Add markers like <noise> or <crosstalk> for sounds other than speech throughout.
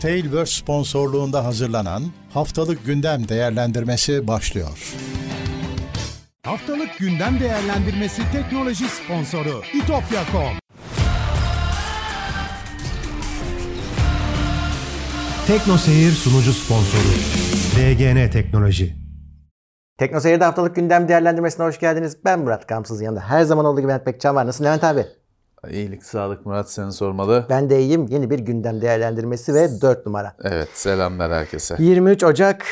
Tailverse sponsorluğunda hazırlanan Haftalık Gündem Değerlendirmesi başlıyor. Haftalık gündem değerlendirmesi teknoloji sponsoru itopya.com. Tekno Seyir sunucu sponsoru DGN Teknoloji. Tekno Seyir'de haftalık gündem değerlendirmesine hoş geldiniz. Ben Murat Kamsız yanında. Her zaman olduğu gibi Levent Pekcan var. Nasılsın Levent abi? İyilik, sağlık Murat seni sormalı. Ben de iyiyim. Yeni bir gündem değerlendirmesi ve 4 numara. Evet, selamlar herkese. 23 Ocak,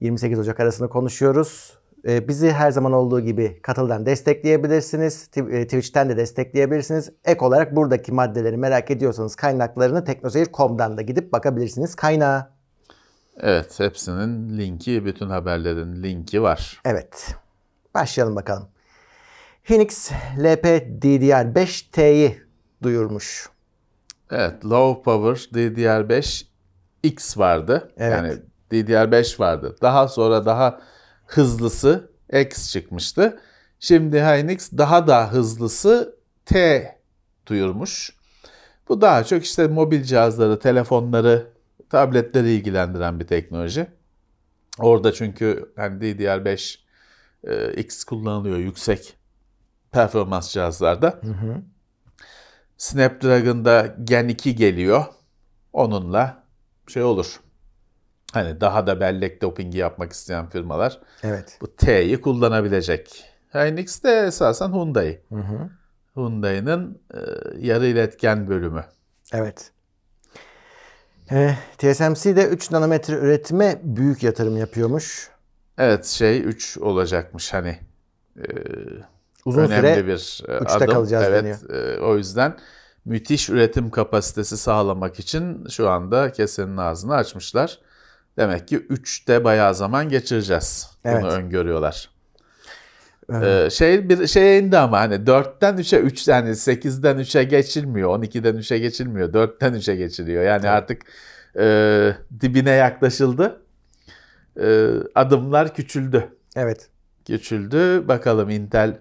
28 Ocak arasında konuşuyoruz. Ee, bizi her zaman olduğu gibi Katıl'dan destekleyebilirsiniz. E, Twitch'ten de destekleyebilirsiniz. Ek olarak buradaki maddeleri merak ediyorsanız kaynaklarını teknoseyir.com'dan da gidip bakabilirsiniz. Kaynağı. Evet, hepsinin linki, bütün haberlerin linki var. Evet. Başlayalım bakalım. Hynix LPDDR5T'yi duyurmuş. Evet, Low Power DDR5 X vardı. Evet. Yani DDR5 vardı. Daha sonra daha hızlısı X çıkmıştı. Şimdi Hynix daha da hızlısı T duyurmuş. Bu daha çok işte mobil cihazları, telefonları, tabletleri ilgilendiren bir teknoloji. Orada çünkü hani DDR5 e, X kullanılıyor yüksek performans cihazlarda. Snapdragon'da Gen 2 geliyor. Onunla şey olur. Hani daha da bellek dopingi yapmak isteyen firmalar Evet. bu T'yi kullanabilecek. Hynix de esasen Hyundai. Hı hı. Hyundai'nin e, yarı iletken bölümü. Evet. Ee, TSMC de 3 nanometre üretime büyük yatırım yapıyormuş. Evet şey 3 olacakmış hani. e, Uzun önemli süre bir e, adım. kalacağız evet, e, o yüzden müthiş üretim kapasitesi sağlamak için şu anda kesenin ağzını açmışlar. Demek ki 3'te bayağı zaman geçireceğiz. Bunu Evet. öngörüyorlar. Ee, şey bir şey indi ama hani 4'ten 3'e 3 yani 8'den 3'e geçilmiyor. 12'den 3'e geçilmiyor. 4'ten 3'e geçiliyor. Yani artık e, dibine yaklaşıldı. E, adımlar küçüldü evet. küçüldü. Bakalım Intel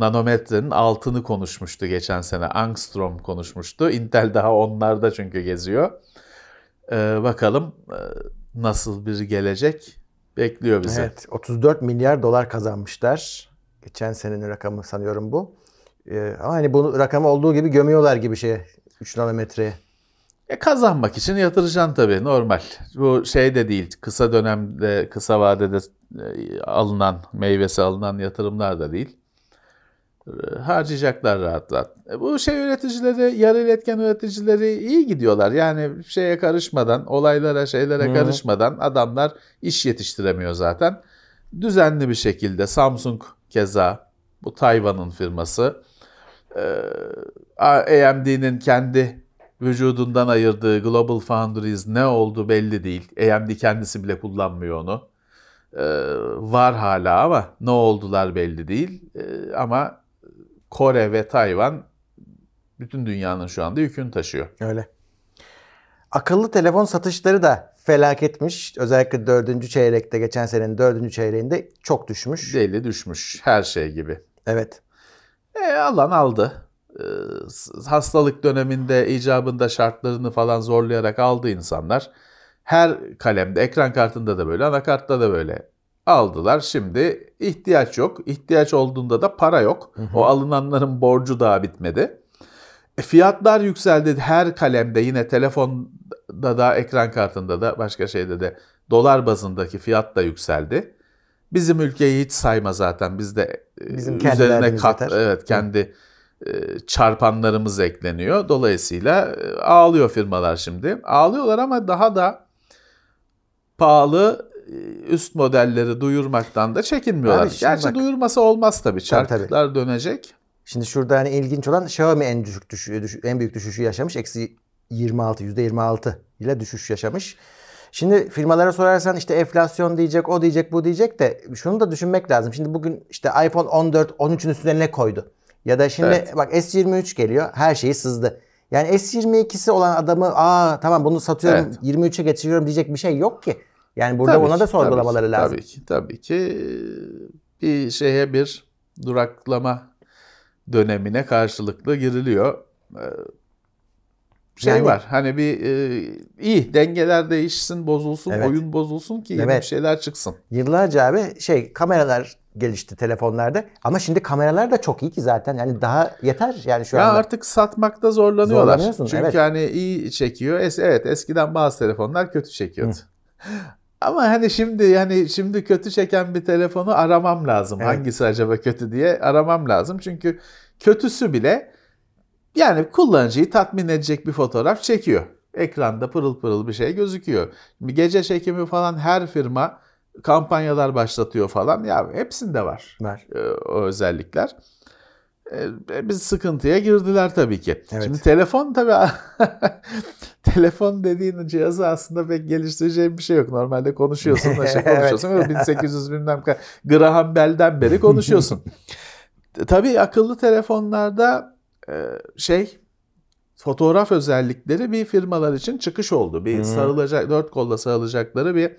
nanometrenin altını konuşmuştu geçen sene. Angstrom konuşmuştu. Intel daha onlarda çünkü geziyor. Ee, bakalım e, nasıl bir gelecek bekliyor bizi. Evet. 34 milyar dolar kazanmışlar. Geçen senenin rakamı sanıyorum bu. Ee, ama hani bu rakamı olduğu gibi gömüyorlar gibi şey 3 nanometreye. E, kazanmak için yatıracaksın tabii normal. Bu şey de değil kısa dönemde kısa vadede e, alınan meyvesi alınan yatırımlar da değil. E, Harcayacaklar rahat rahat. E, Bu şey üreticileri, yarı iletken üreticileri iyi gidiyorlar. Yani şeye karışmadan, olaylara, şeylere karışmadan adamlar iş yetiştiremiyor zaten. Düzenli bir şekilde Samsung keza bu Tayvan'ın firması AMD'nin kendi vücudundan ayırdığı Global Foundries ne oldu belli değil. AMD kendisi bile kullanmıyor onu. Ee, var hala ama ne oldular belli değil. Ee, ama Kore ve Tayvan bütün dünyanın şu anda yükünü taşıyor. Öyle. Akıllı telefon satışları da felaketmiş. Özellikle dördüncü çeyrekte geçen senenin dördüncü çeyreğinde çok düşmüş. Deli düşmüş her şey gibi. Evet. E, alan aldı. E, hastalık döneminde icabında şartlarını falan zorlayarak aldı insanlar. Her kalemde, ekran kartında da böyle, anakartta da böyle aldılar. Şimdi ihtiyaç yok. İhtiyaç olduğunda da para yok. O alınanların borcu daha bitmedi. E, fiyatlar yükseldi. Her kalemde yine telefonda da, ekran kartında da, başka şeyde de dolar bazındaki fiyat da yükseldi. Bizim ülkeyi hiç sayma zaten. Bizde e, Bizim üzerine kat yeter. evet kendi e, çarpanlarımız ekleniyor. Dolayısıyla e, ağlıyor firmalar şimdi. Ağlıyorlar ama daha da pahalı üst modelleri duyurmaktan da çekinmiyorlar. Abi Gerçi bak- duyurması olmaz tabii. Tabii, tabii. Çarklar dönecek. Şimdi şurada hani ilginç olan Xiaomi en düşük düşü, düş- en büyük düşüşü yaşamış. Eksi 26, %26 ile düşüş yaşamış. Şimdi firmalara sorarsan işte enflasyon diyecek, o diyecek, bu diyecek de şunu da düşünmek lazım. Şimdi bugün işte iPhone 14, 13'ün üstüne ne koydu? Ya da şimdi Evet. bak S23 geliyor, her şeyi sızdı. Yani S22'si olan adamı aa tamam bunu satıyorum, Evet. 23'e getiriyorum diyecek bir şey yok ki. Yani burada Tabii ona ki, da sorgulamaları tabii lazım. Tabii ki, tabii ki bir şeye bir duraklama dönemine karşılıklı giriliyor. Ee, şey Yani- var. Hani bir e, iyi dengeler değişsin, bozulsun, Evet. oyun bozulsun ki yeni Evet. bir şeyler çıksın. Yıllarca abi şey kameralar gelişti telefonlarda ama şimdi kameralar da çok iyi ki zaten yani daha yeter yani şu ya anda. artık satmakta zorlanıyorlar. Çünkü evet. hani iyi çekiyor. Es evet eskiden bazı telefonlar kötü çekiyordu. <laughs> Ama hani şimdi yani şimdi kötü çeken bir telefonu aramam lazım. Evet. Hangisi acaba kötü diye aramam lazım. Çünkü kötüsü bile yani kullanıcıyı tatmin edecek bir fotoğraf çekiyor. Ekranda pırıl pırıl bir şey gözüküyor. Şimdi gece çekimi falan her firma kampanyalar başlatıyor falan. Ya hepsinde var Var. e, o özellikler. E, biz sıkıntıya girdiler tabii ki. Evet. Şimdi telefon tabii <laughs> telefon dediğin cihazı aslında pek geliştireceğim bir şey yok. Normalde konuşuyorsun şey <laughs> Evet. konuşuyorsun. Böyle 1800 bilmem kaç Graham Bell'den beri <laughs> konuşuyorsun. tabii akıllı telefonlarda e, şey fotoğraf özellikleri bir firmalar için çıkış oldu. Bir Hı. sarılacak dört kolla sarılacakları bir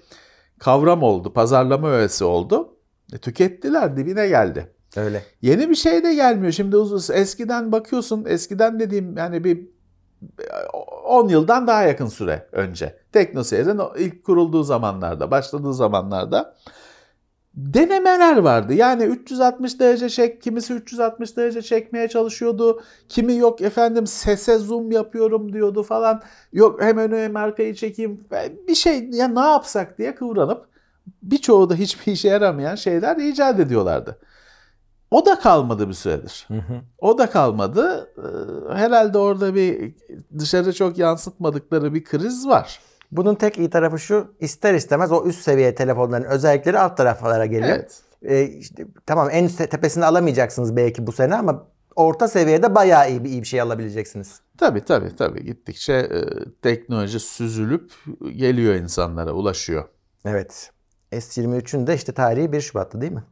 kavram oldu. Pazarlama öğesi oldu. E, tükettiler dibine geldi. Öyle. Yeni bir şey de gelmiyor. Şimdi uzun eskiden bakıyorsun eskiden dediğim yani bir 10 yıldan daha yakın süre önce. Teknoseyir'in ilk kurulduğu zamanlarda, başladığı zamanlarda denemeler vardı. Yani 360 derece çek, kimisi 360 derece çekmeye çalışıyordu. Kimi yok efendim sese zoom yapıyorum diyordu falan. Yok hem önü hem arkayı çekeyim. Bir şey ya ne yapsak diye kıvranıp birçoğu da hiçbir işe yaramayan şeyler icat ediyorlardı. O da kalmadı bir süredir. O da kalmadı. Ee, Herhalde orada bir dışarı çok yansıtmadıkları bir kriz var. Bunun tek iyi tarafı şu ister istemez o üst seviye telefonların özellikleri alt taraflara geliyor. Evet. Ee, işte, tamam en se- tepesini alamayacaksınız belki bu sene ama orta seviyede bayağı iyi bir, iyi bir şey alabileceksiniz. Tabii tabii tabii gittikçe e, teknoloji süzülüp geliyor insanlara, ulaşıyor. Evet. S23'ün de işte tarihi 1 Şubat'tı değil mi?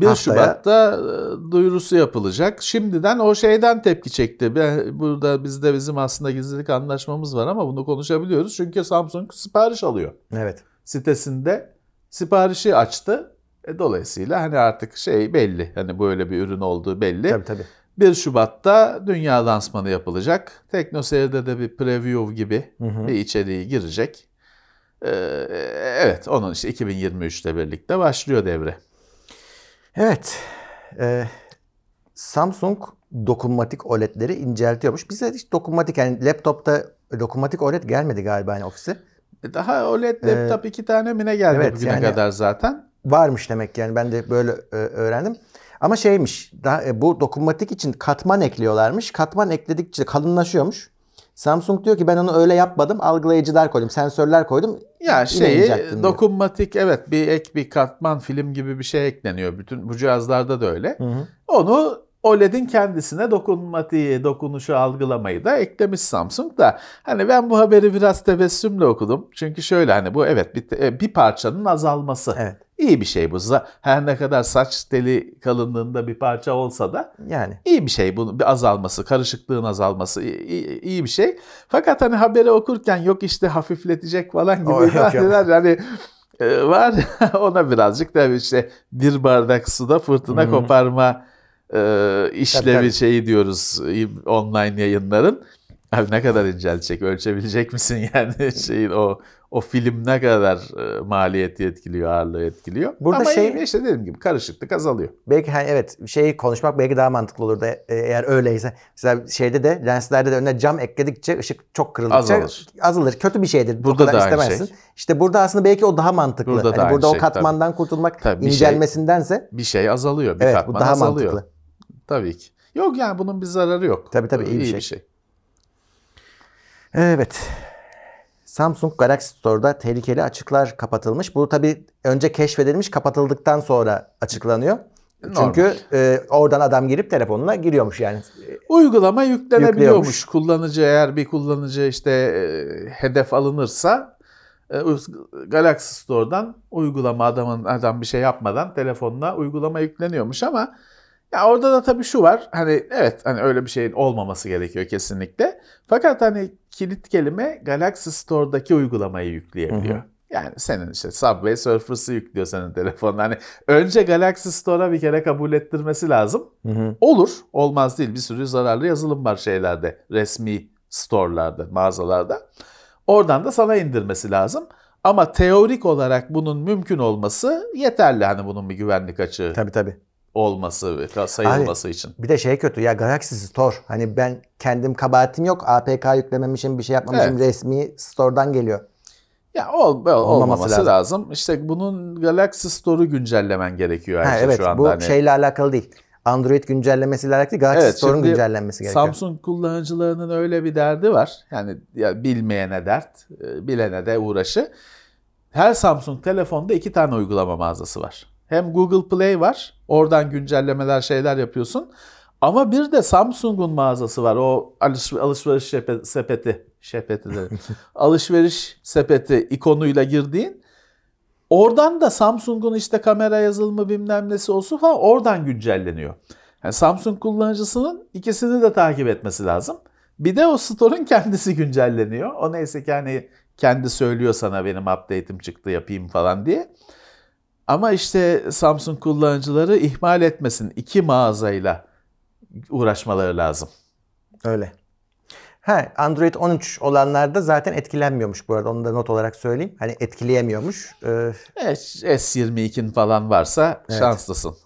1 Haftaya- Şubat'ta e, duyurusu yapılacak. Şimdiden o şeyden tepki çekti. Burada bizde bizim aslında gizlilik anlaşmamız var ama bunu konuşabiliyoruz. Çünkü Samsung sipariş alıyor. Evet. sitesinde siparişi açtı. E, dolayısıyla hani artık şey belli. Hani böyle bir ürün olduğu belli. Tabii tabii. 1 Şubat'ta dünya lansmanı yapılacak. Teknoseyir'de de bir preview gibi Hı hı. bir içeriği girecek. Ee, evet onun işte 2023'te birlikte başlıyor devre. Evet. Ee, Samsung dokunmatik OLED'leri inceltiyormuş. Bize hiç dokunmatik yani laptopta dokunmatik OLED gelmedi galiba hani ofise. E, Daha OLED Ee, laptop iki tane mi ne geldi evet, bugüne yani- kadar zaten. Varmış demek yani ben de böyle e, öğrendim. Ama şeymiş daha, e, bu dokunmatik için katman ekliyorlarmış. Katman ekledikçe kalınlaşıyormuş. Samsung diyor ki ben onu öyle yapmadım. Algılayıcılar koydum, sensörler koydum. Ya şeyi incelttim diyor. dokunmatik evet bir ek bir katman film gibi bir şey ekleniyor. Bütün bu cihazlarda da öyle. Hı hı. Onu OLED'in kendisine dokunmatiği, dokunuşu algılamayı da eklemiş Samsung da. Hani ben bu haberi biraz tebessümle okudum. Çünkü şöyle hani bu evet bir, e, bir parçanın azalması. Evet. İyi bir şey bu. Her ne kadar saç teli kalınlığında bir parça olsa da Yani iyi bir şey bunun bir azalması, karışıklığın azalması iyi, iyi- bir şey. Fakat hani haberi okurken yok işte hafifletecek falan gibi O, ifadeler hani e, var. <laughs> Ona birazcık tabii işte bir bardak suda fırtına Hı. koparma e, işlevi tabii. şeyi diyoruz online yayınların. Abi ne kadar inceltecek, ölçebilecek misin <laughs> yani şeyin o o film ne kadar e, maliyeti etkiliyor, ağırlığı etkiliyor. Burada Ama şey- işte dediğim gibi karışıklık azalıyor. belki hani evet şeyi konuşmak belki daha mantıklı olurdu e- eğer öyleyse. Mesela şeyde de lenslerde de önüne cam ekledikçe ışık çok kırıldıkça Azalır. azalır. Kötü bir şeydir. Burada da istemezsin. şey. İşte burada aslında belki o daha mantıklı. Burada da aynı burada o şey, katmandan kurtulmak Tabii bir şey- incelmesindense Bir şey azalıyor, bir evet bu katman daha azalıyor. mantıklı. Tabii ki. Yok yani bunun bir zararı yok. Tabii, tabii, iyi bir İyi şey. bir şey. Evet. Samsung Galaxy Store'da tehlikeli açıklar kapatılmış. Bu tabii önce keşfedilmiş kapatıldıktan sonra açıklanıyor. Normal. Çünkü e, oradan adam girip telefonuna giriyormuş yani. Uygulama yüklenebiliyormuş. Kullanıcı eğer bir kullanıcı işte e, hedef alınırsa e, Galaxy Store'dan uygulama adamın adam bir şey yapmadan telefonuna uygulama yükleniyormuş ama ya orada da tabii şu var. Hani evet hani öyle bir şeyin olmaması gerekiyor kesinlikle. Fakat hani kilit kelime Galaxy Store'daki uygulamayı yükleyebiliyor. Yani senin işte Subway Surfers'ı yüklüyor senin telefonuna. Hani önce Galaxy Store'a bir kere kabul ettirmesi lazım. Hı hı. Olur. Olmaz değil. Bir sürü zararlı yazılım var şeylerde. Resmi store'larda, mağazalarda. Oradan da sana indirmesi lazım. Ama teorik olarak bunun mümkün olması yeterli hani bunun bir güvenlik açığı Tabii tabii. Olması ve sayılması için. Bir de şey kötü ya Galaxy Store. Hani ben kendim kabahatim yok. APK yüklememişim bir şey yapmamışım. Evet. Resmi store'dan geliyor. Ya ol, olmaması, Olmaması lazım. lazım. İşte bunun Galaxy Store'u güncellemen gerekiyor Ha, Ayşe evet şu anda. bu hani. şeyle alakalı değil. Android güncellemesiyle alakalı. Galaxy Evet, Store'un güncellenmesi gerekiyor. Samsung kullanıcılarının öyle bir derdi var. Yani ya bilmeyene dert, e, bilene de uğraşı. Her Samsung telefonda iki tane uygulama mağazası var. Hem Google Play var. Oradan güncellemeler şeyler yapıyorsun. Ama bir de Samsung'un mağazası var. O alış, alışveriş şepe- sepeti, şepeti <laughs> alışveriş sepeti ikonuyla girdiğin Oradan da Samsung'un işte kamera yazılımı bilmem nesi olsun falan oradan güncelleniyor. Yani Samsung kullanıcısının ikisini de takip etmesi lazım. Bir de o store'un kendisi güncelleniyor. O neyse ki hani kendi söylüyor sana benim update'im çıktı yapayım falan diye. Ama işte Samsung kullanıcıları ihmal etmesin. iki mağazayla uğraşmaları lazım. Öyle. Ha, Android 13 olanlarda zaten etkilenmiyormuş bu arada. Onu da not olarak söyleyeyim. Hani etkileyemiyormuş. Ee, E, S22'in falan varsa Evet. şanslısın.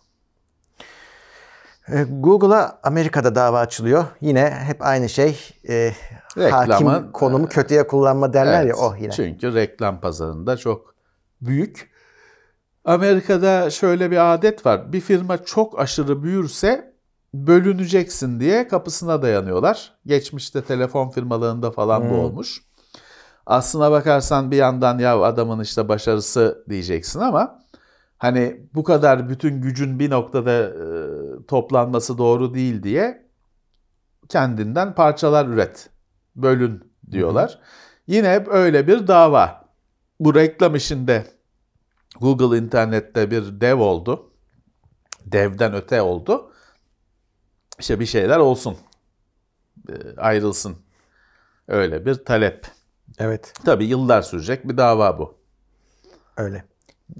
e, Google'a Amerika'da dava açılıyor. Yine hep aynı şey. E, Reklamın, hakim konumu kötüye kullanma derler Evet, ya oh yine. Çünkü reklam pazarında çok büyük. Amerika'da şöyle bir adet var. Bir firma çok aşırı büyürse bölüneceksin diye kapısına dayanıyorlar. Geçmişte telefon firmalarında falan bu Hmm. olmuş. Aslına bakarsan bir yandan ya adamın işte başarısı diyeceksin ama hani bu kadar bütün gücün bir noktada e, toplanması doğru değil diye kendinden parçalar üret. Bölün diyorlar. Yine hep öyle bir dava. Bu reklam işinde Google internette bir dev oldu. Devden öte oldu. İşte bir şeyler olsun. E, Ayrılsın. Öyle bir talep. Evet Tabii yıllar sürecek bir dava bu. öyle.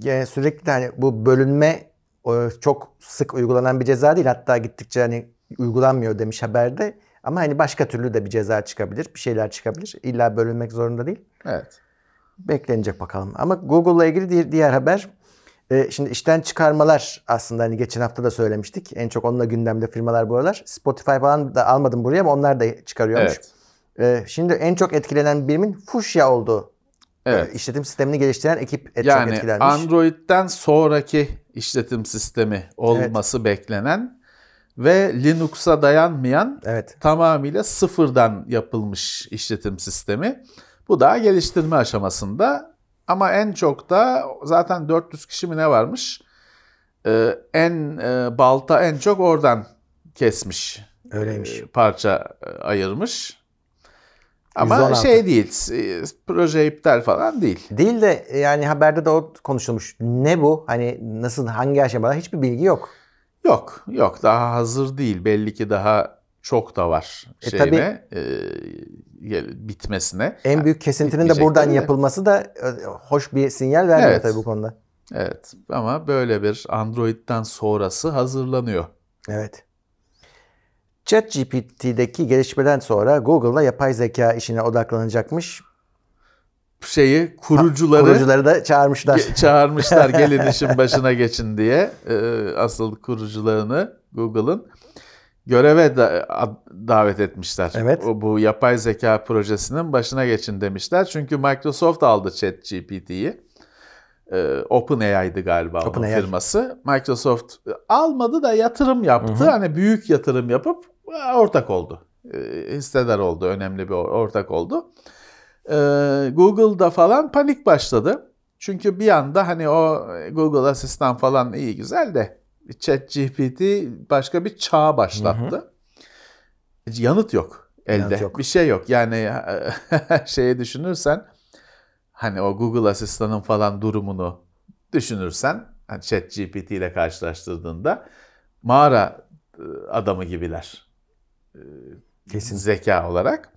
Yani sürekli hani bu bölünme o, çok sık uygulanan bir ceza değil. Hatta gittikçe hani uygulanmıyor demiş haberde. Ama hani başka türlü de bir ceza çıkabilir. Bir şeyler çıkabilir. İlla bölünmek zorunda değil. Evet. Beklenecek bakalım. Ama Google'la ilgili di- diğer haber e, şimdi işten çıkarmalar aslında hani geçen hafta da söylemiştik. En çok onunla gündemde firmalar bu aralar. Spotify falan da almadım buraya ama onlar da çıkarıyormuş. Evet. E, şimdi en çok etkilenen birimin Fuchsia olduğu Evet. e, işletim sistemini geliştiren ekip et- çok Yani etkilenmiş. Android'den sonraki işletim sistemi olması beklenen ve Linux'a dayanmayan evet. tamamıyla sıfırdan yapılmış işletim sistemi. Bu daha geliştirme aşamasında ama en çok da zaten 400 kişi mi ne varmış? Ee, en e, balta en çok oradan kesmiş. Öyleymiş. e, parça ayırmış. Ama 116. şey değil, e, proje iptal falan değil. Değil de e, yani haberde de o konuşulmuş. Ne bu? Hani nasıl hangi aşamada hiçbir bilgi yok. Yok, yok daha hazır değil. Belli ki daha çok da var E, şeyine, e, gel- bitmesine. En büyük kesintinin de buradan tabii de. yapılması da e, hoş bir sinyal vermiyor Evet. tabii bu konuda. Evet ama böyle bir Android'den sonrası hazırlanıyor. Evet. ChatGPT'deki gelişmeden sonra Google'da yapay zeka işine odaklanacakmış. Şeyi kurucuları Kurucuları da çağırmışlar. ge- çağırmışlar <laughs> gelin işin başına geçin diye e, asıl kurucularını Google'ın göreve da- ad- davet etmişler. Evet. O, bu yapay zeka projesinin başına geçin demişler. Çünkü Microsoft aldı ChatGPT'yi. Ee, OpenAI'dı galiba onun OpenAI. firması. Microsoft e, almadı da yatırım yaptı. Hani büyük yatırım yapıp e, ortak oldu. E, hissedar oldu. Önemli bir or- ortak oldu. Ee, Google'da falan panik başladı. Çünkü bir anda hani o Google Asistan falan iyi güzel de ChatGPT başka bir çağ başlattı. Yanıt yok elde. Yanıt yok. Bir şey yok. Yani <laughs> şeye düşünürsen hani o Google Asistan'ın falan durumunu düşünürsen hani ChatGPT ile karşılaştırdığında mağara e, adamı gibiler. Kesin. Zeka olarak.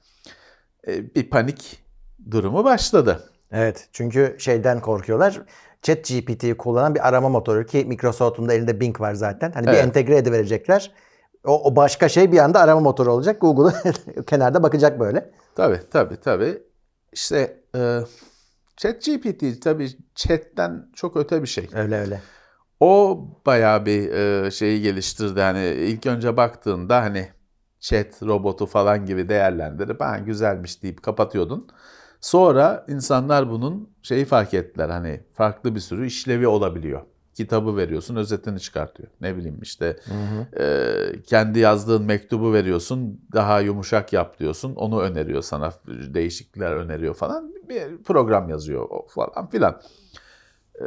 Bir panik durumu başladı. Evet. Çünkü şeyden korkuyorlar. ChatGPT'yi kullanan bir arama motoru ki Microsoft'un da elinde Bing var zaten. Hani bir Evet. entegre ediverecekler. O, o başka şey bir anda arama motoru olacak. Google'u <laughs> kenarda bakacak böyle. Tabii tabii tabii. İşte e, ChatGPT tabii chatten çok öte bir şey. Öyle öyle. O bayağı bir e, şeyi geliştirdi. Hani ilk önce baktığında hani chat robotu falan gibi değerlendirip ha güzelmiş deyip kapatıyordun. Sonra insanlar bunun şeyi fark ettiler hani farklı bir sürü işlevi olabiliyor. Kitabı veriyorsun özetini çıkartıyor. Ne bileyim işte e, kendi yazdığın mektubu veriyorsun daha yumuşak yap diyorsun. Onu öneriyor sana değişiklikler öneriyor falan. Bir program yazıyor falan filan. E,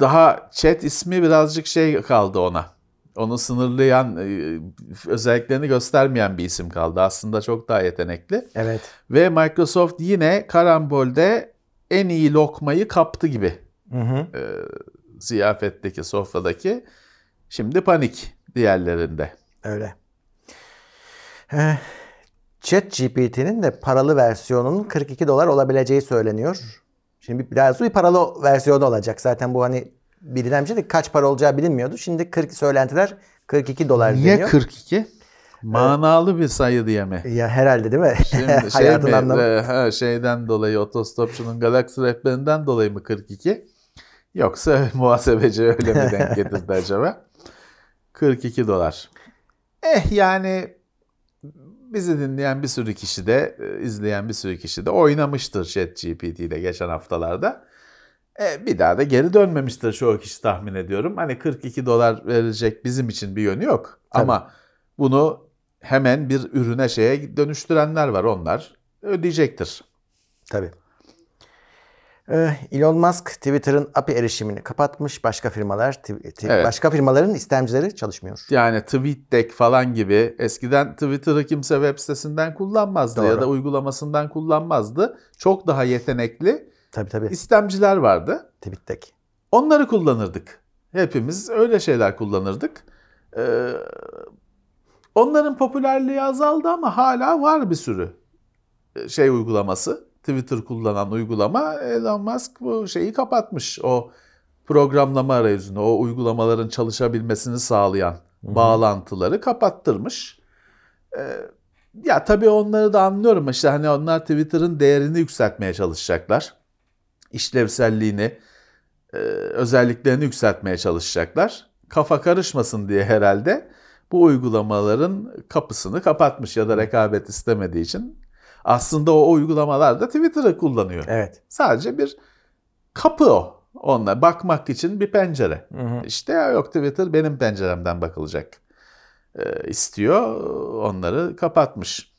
daha chat ismi birazcık şey kaldı ona. Onu sınırlayan, e, özelliklerini göstermeyen bir isim kaldı. Aslında çok daha yetenekli. Evet. Ve Microsoft yine karambolde en iyi lokmayı kaptı gibi. Hı hı. E, ziyafetteki, sofradaki. Şimdi panik diğerlerinde. Öyle. Eh, ChatGPT'nin de paralı versiyonunun 42 dolar olabileceği söyleniyor. Şimdi biraz bir paralı versiyonu olacak. Zaten bu hani bilinen bir şey de kaç para olacağı bilinmiyordu. Şimdi 40 söylentiler 42 dolar Niye deniyor. 42? Manalı bir sayı diye mi? Ya herhalde değil mi? Şimdi <laughs> şey Hayatın mi, anlamı. e, ha, şeyden dolayı otostopçunun Galaxy rehberinden dolayı mı 42? Yoksa <laughs> muhasebeci öyle mi denk getirdi <laughs> acaba? 42 dolar. Eh yani bizi dinleyen bir sürü kişi de, e, izleyen bir sürü kişi de oynamıştır ChatGPT ile geçen haftalarda. E, bir daha da geri dönmemiştir çoğu kişi tahmin ediyorum. Hani 42 dolar verecek bizim için bir yönü yok. Tabii. Ama bunu hemen bir ürüne şeye dönüştürenler var. Onlar ödeyecektir. Tabii. Eh, Elon Musk Twitter'ın API erişimini kapatmış. Başka firmalar, Evet. başka firmaların istemcileri çalışmıyor. Yani TweetDeck falan gibi eskiden Twitter'ı kimse web sitesinden kullanmazdı Doğru. ya da uygulamasından kullanmazdı. Çok daha yetenekli Tabii tabii. istemciler vardı. Tweet'teki. Onları kullanırdık. Hepimiz öyle şeyler kullanırdık. Ee, onların popülerliği azaldı ama hala var bir sürü e, şey uygulaması. Twitter kullanan uygulama Elon Musk bu şeyi kapatmış. O programlama arayüzünü, o uygulamaların çalışabilmesini sağlayan bağlantıları kapattırmış. Ee, ya tabii onları da anlıyorum. İşte hani onlar Twitter'ın değerini yükseltmeye çalışacaklar. İşlevselliğini, e, özelliklerini yükseltmeye çalışacaklar. Kafa karışmasın diye herhalde bu uygulamaların kapısını kapatmış ya da rekabet istemediği için. Aslında o uygulamalar da Twitter'ı kullanıyor. Evet. Sadece bir kapı o. Onunla bakmak için bir pencere. Hı hı. İşte yok Twitter benim penceremden bakılacak e, istiyor. Onları kapatmış.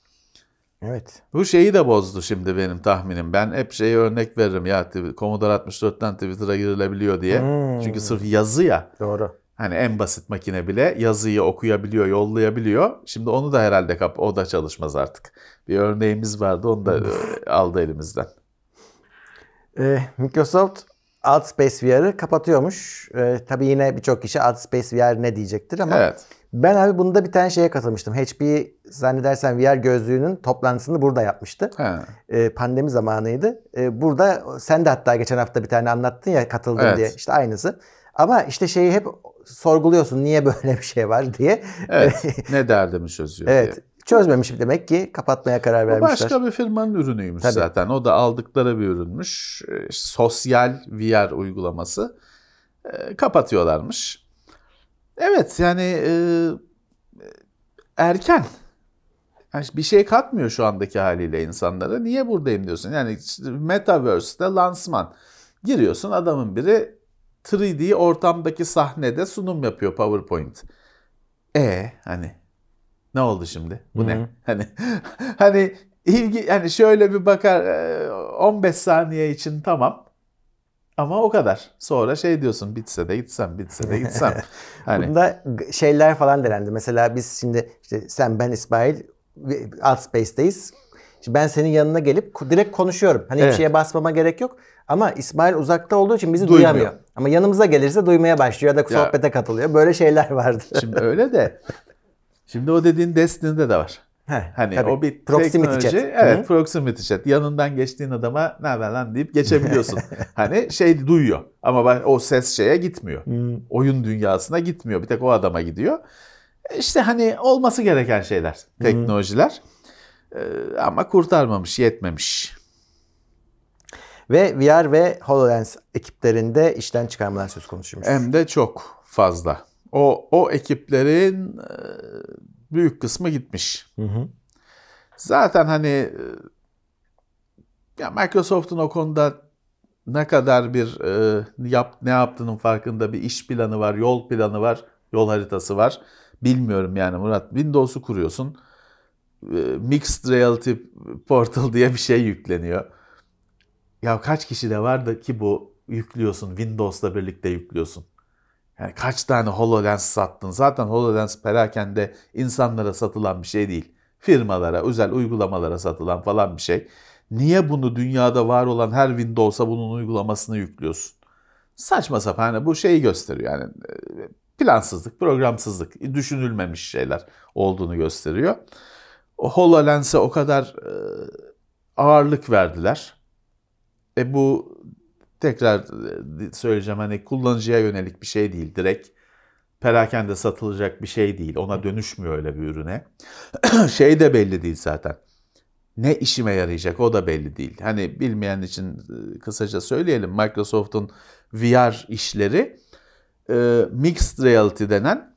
Evet. Bu şeyi de bozdu şimdi benim tahminim. Ben hep şeyi örnek veririm ya Commodore 64'ten Twitter'a girilebiliyor diye. Hmm. Çünkü sırf yazı ya. Doğru. Hani en basit makine bile yazıyı okuyabiliyor, yollayabiliyor. Şimdi onu da herhalde kap o da çalışmaz artık. Bir örneğimiz vardı onu da e, aldı elimizden. Ee, Microsoft Outspace VR'ı kapatıyormuş. Ee, tabii yine birçok kişi Outspace VR ne diyecektir ama Evet. Ben abi bunda bir tane şeye katılmıştım. HP zannedersen VR gözlüğünün toplantısını burada yapmıştı. Ee, pandemi zamanıydı. Ee, burada sen de hatta geçen hafta bir tane anlattın ya katıldım Evet. diye. İşte aynısı. Ama işte şeyi hep sorguluyorsun niye böyle bir şey var diye. Evet. <laughs> ne derdimi çözüyor evet. diye. Çözmemiş demek ki kapatmaya karar vermişler. başka bir firmanın ürünüymüş Tabii. zaten. O da aldıkları bir ürünmüş. Ee, Sosyal VR uygulaması. Ee, kapatıyorlarmış. Evet yani e, erken. Yani bir şey katmıyor şu andaki haliyle insanlara. Niye buradayım diyorsun? Yani işte Metaverse'de lansman. Giriyorsun adamın biri 3D ortamdaki sahnede sunum yapıyor PowerPoint. E hani ne oldu şimdi? Bu Hı hı. ne? Hani <laughs> hani ilgi hani şöyle bir bakar e, 15 saniye için tamam. Ama o kadar. Sonra şey diyorsun bitse de gitsem, bitse de gitsem. <laughs> Hani Bunda şeyler falan denendi. Mesela biz şimdi işte sen ben İsmail ve Outspace'teyiz. Şimdi ben senin yanına gelip direkt konuşuyorum. Hani Evet. hiçbir şeye basmama gerek yok. Ama İsmail uzakta olduğu için bizi Duymuyor. duyamıyor. Ama yanımıza gelirse duymaya başlıyor ya da Ya- sohbete katılıyor. Böyle şeyler vardı. şimdi öyle de <laughs> şimdi o dediğin Destiny'de de var. Heh, Hani tabii. o bir Proximity teknoloji. chat. Evet, Hı. proximity chat. Yanından geçtiğin adama ne haber lan deyip <laughs> geçebiliyorsun. hani şey duyuyor ama o ses şeye gitmiyor. Hmm. Oyun dünyasına gitmiyor. Bir tek o adama gidiyor. İşte hani olması gereken şeyler, teknolojiler. Ee, ama kurtarmamış, yetmemiş. Ve VR ve HoloLens ekiplerinde işten çıkarmalar söz konusuymuş. Hem de çok fazla. O o ekiplerin e, büyük kısmı gitmiş. Hı hı. Zaten hani e, ya Microsoft'un o konuda ne kadar bir e, yap ne yaptığının farkında bir iş planı var, yol planı var, yol haritası var. Bilmiyorum yani Murat. Windows'u kuruyorsun. E, Mixed Reality Portal diye bir şey yükleniyor. Ya kaç kişi de vardı ki bu yüklüyorsun, Windows'la birlikte yüklüyorsun. Yani kaç tane HoloLens sattın? Zaten HoloLens perakende insanlara satılan bir şey değil. Firmalara, özel uygulamalara satılan falan bir şey. Niye bunu dünyada var olan her Windows'a bunun uygulamasını yüklüyorsun? Saçma sapan hani bu şeyi gösteriyor yani e, plansızlık, programsızlık, düşünülmemiş şeyler olduğunu gösteriyor. O HoloLens'e o kadar e, ağırlık verdiler. E bu tekrar e, söyleyeceğim hani kullanıcıya yönelik bir şey değil. Direkt perakende satılacak bir şey değil. Ona dönüşmüyor öyle bir ürüne. <clears throat> şey de belli değil zaten. Ne işime yarayacak o da belli değil. Hani bilmeyen için e, kısaca söyleyelim. Microsoft'un VR işleri e, Mixed Reality denen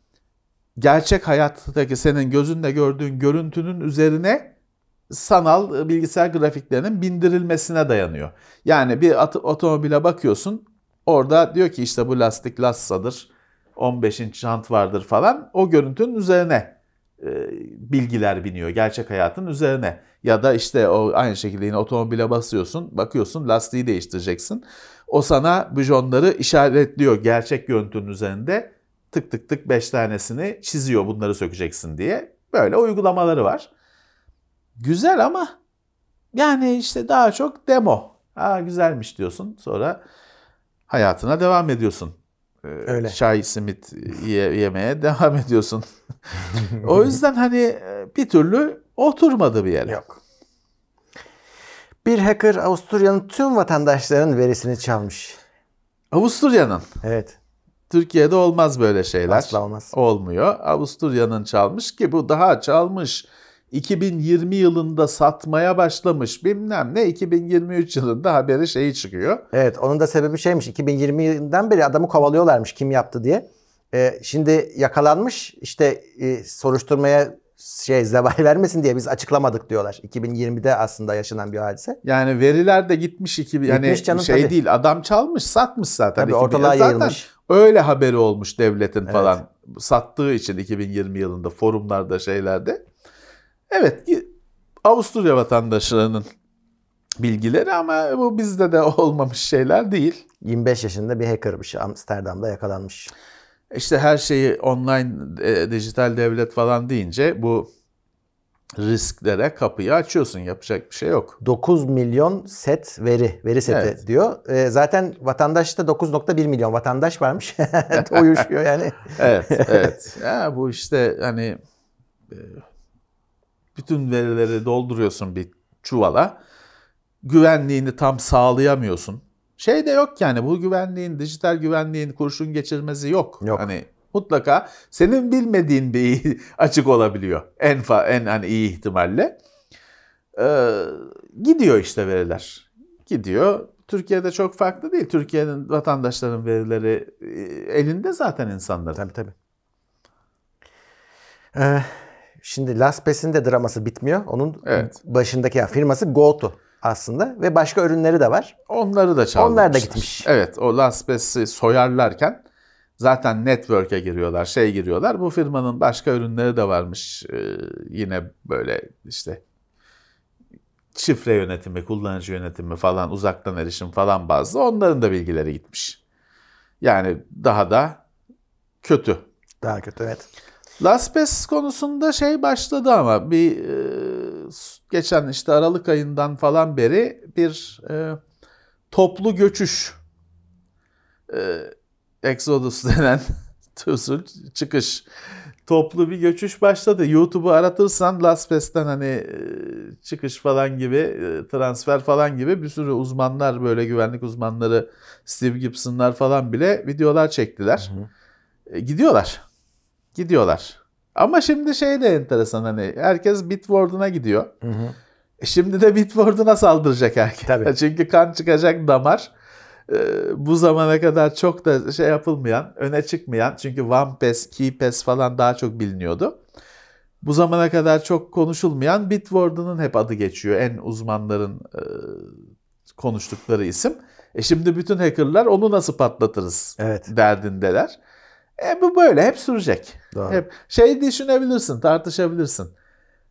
gerçek hayattaki senin gözünde gördüğün görüntünün üzerine sanal bilgisayar grafiklerinin bindirilmesine dayanıyor. Yani bir otomobile bakıyorsun orada diyor ki işte bu lastik Lassa'dır 15 inç jant vardır falan o görüntünün üzerine e, bilgiler biniyor gerçek hayatın üzerine. Ya da işte o aynı şekilde yine otomobile basıyorsun bakıyorsun lastiği değiştireceksin. O sana bujonları işaretliyor gerçek görüntünün üzerinde tık tık tık 5 tanesini çiziyor bunları sökeceksin diye. Böyle uygulamaları var. Güzel ama yani işte daha çok demo. Ha güzelmiş diyorsun. Sonra hayatına devam ediyorsun. Ee, Öyle. Çay, simit ye, yemeye devam ediyorsun. <laughs> o yüzden hani e, bir türlü oturmadı bir yere. Yok. Bir hacker Avusturya'nın tüm vatandaşlarının verisini çalmış. Avusturya'nın. Evet. Türkiye'de olmaz böyle şeyler. Asla olmaz. Olmuyor. Avusturya'nın çalmış ki bu daha çalmış. 2020 yılında satmaya başlamış bilmem ne 2023 yılında haberi şeyi çıkıyor. Evet onun da sebebi şeymiş 2020 yılından beri adamı kovalıyorlarmış kim yaptı diye. Ee, şimdi yakalanmış işte e, soruşturmaya şey zeval <laughs> vermesin diye biz açıklamadık diyorlar. 2020'de aslında yaşanan bir hadise. Yani veriler de gitmiş 2000 yani Gitmiş canım, şey tabii. değil adam çalmış satmış zaten. Tabii 2000 ortalığa zaten yayılmış. Öyle haberi olmuş devletin Evet. falan sattığı için 2020 yılında forumlarda şeylerde. Evet Avusturya vatandaşlarının bilgileri ama bu bizde de <laughs> olmamış şeyler değil. 25 yaşında bir hackermış Amsterdam'da yakalanmış. İşte her şeyi online e, dijital devlet falan deyince bu risklere kapıyı açıyorsun. Yapacak bir şey yok. 9 milyon set veri, veri seti Evet. diyor. Ee, zaten vatandaşta 9.1 milyon vatandaş varmış. <laughs> Uyuşuyor yani. Evet, evet. Ya bu işte hani e, bütün verileri dolduruyorsun bir çuvala. Güvenliğini tam sağlayamıyorsun. Şey de yok yani bu güvenliğin, dijital güvenliğin kurşun geçirmesi yok. Yok. Hani mutlaka senin bilmediğin bir <laughs> açık olabiliyor. En fa en hani iyi ihtimalle. Ee, gidiyor işte veriler. Gidiyor. Türkiye'de çok farklı değil. Türkiye'nin vatandaşların verileri e, elinde zaten insanların. Tabii tabii. Ee, şimdi LastPass'in de draması bitmiyor. Onun Evet. başındaki firması GoTo aslında ve başka ürünleri de var. Onları da çalmışlar. Onlar da gitmiş. Evet o LastPass'i soyarlarken zaten network'e giriyorlar, şey giriyorlar. Bu firmanın başka ürünleri de varmış. Ee, yine böyle işte şifre yönetimi, kullanıcı yönetimi falan, uzaktan erişim falan bazı. Onların da bilgileri gitmiş. Yani daha da kötü. Daha kötü evet. LastPass konusunda şey başladı ama bir e, geçen işte Aralık ayından falan beri bir e, toplu göçüş e, Exodus <laughs> denen usul çıkış toplu bir göçüş başladı. YouTube'u aratırsan LastPass'ten hani e, çıkış falan gibi e, transfer falan gibi bir sürü uzmanlar böyle güvenlik uzmanları Steve Gibson'lar falan bile videolar çektiler. E, gidiyorlar. Gidiyorlar. Ama şimdi şey de enteresan hani herkes Bitwarden'a gidiyor. E şimdi de Bitwarden'a saldıracak herkes. Tabii. <laughs> Çünkü kan çıkacak damar. Ee, bu zamana kadar çok da şey yapılmayan, öne çıkmayan çünkü OnePass, KeyPass falan daha çok biliniyordu. Bu zamana kadar çok konuşulmayan Bitwarden'ın hep adı geçiyor. En uzmanların e, konuştukları isim. E şimdi bütün hackerlar onu nasıl patlatırız Evet. derdindeler. E bu böyle hep sürecek. Doğru. Hep şey düşünebilirsin, tartışabilirsin.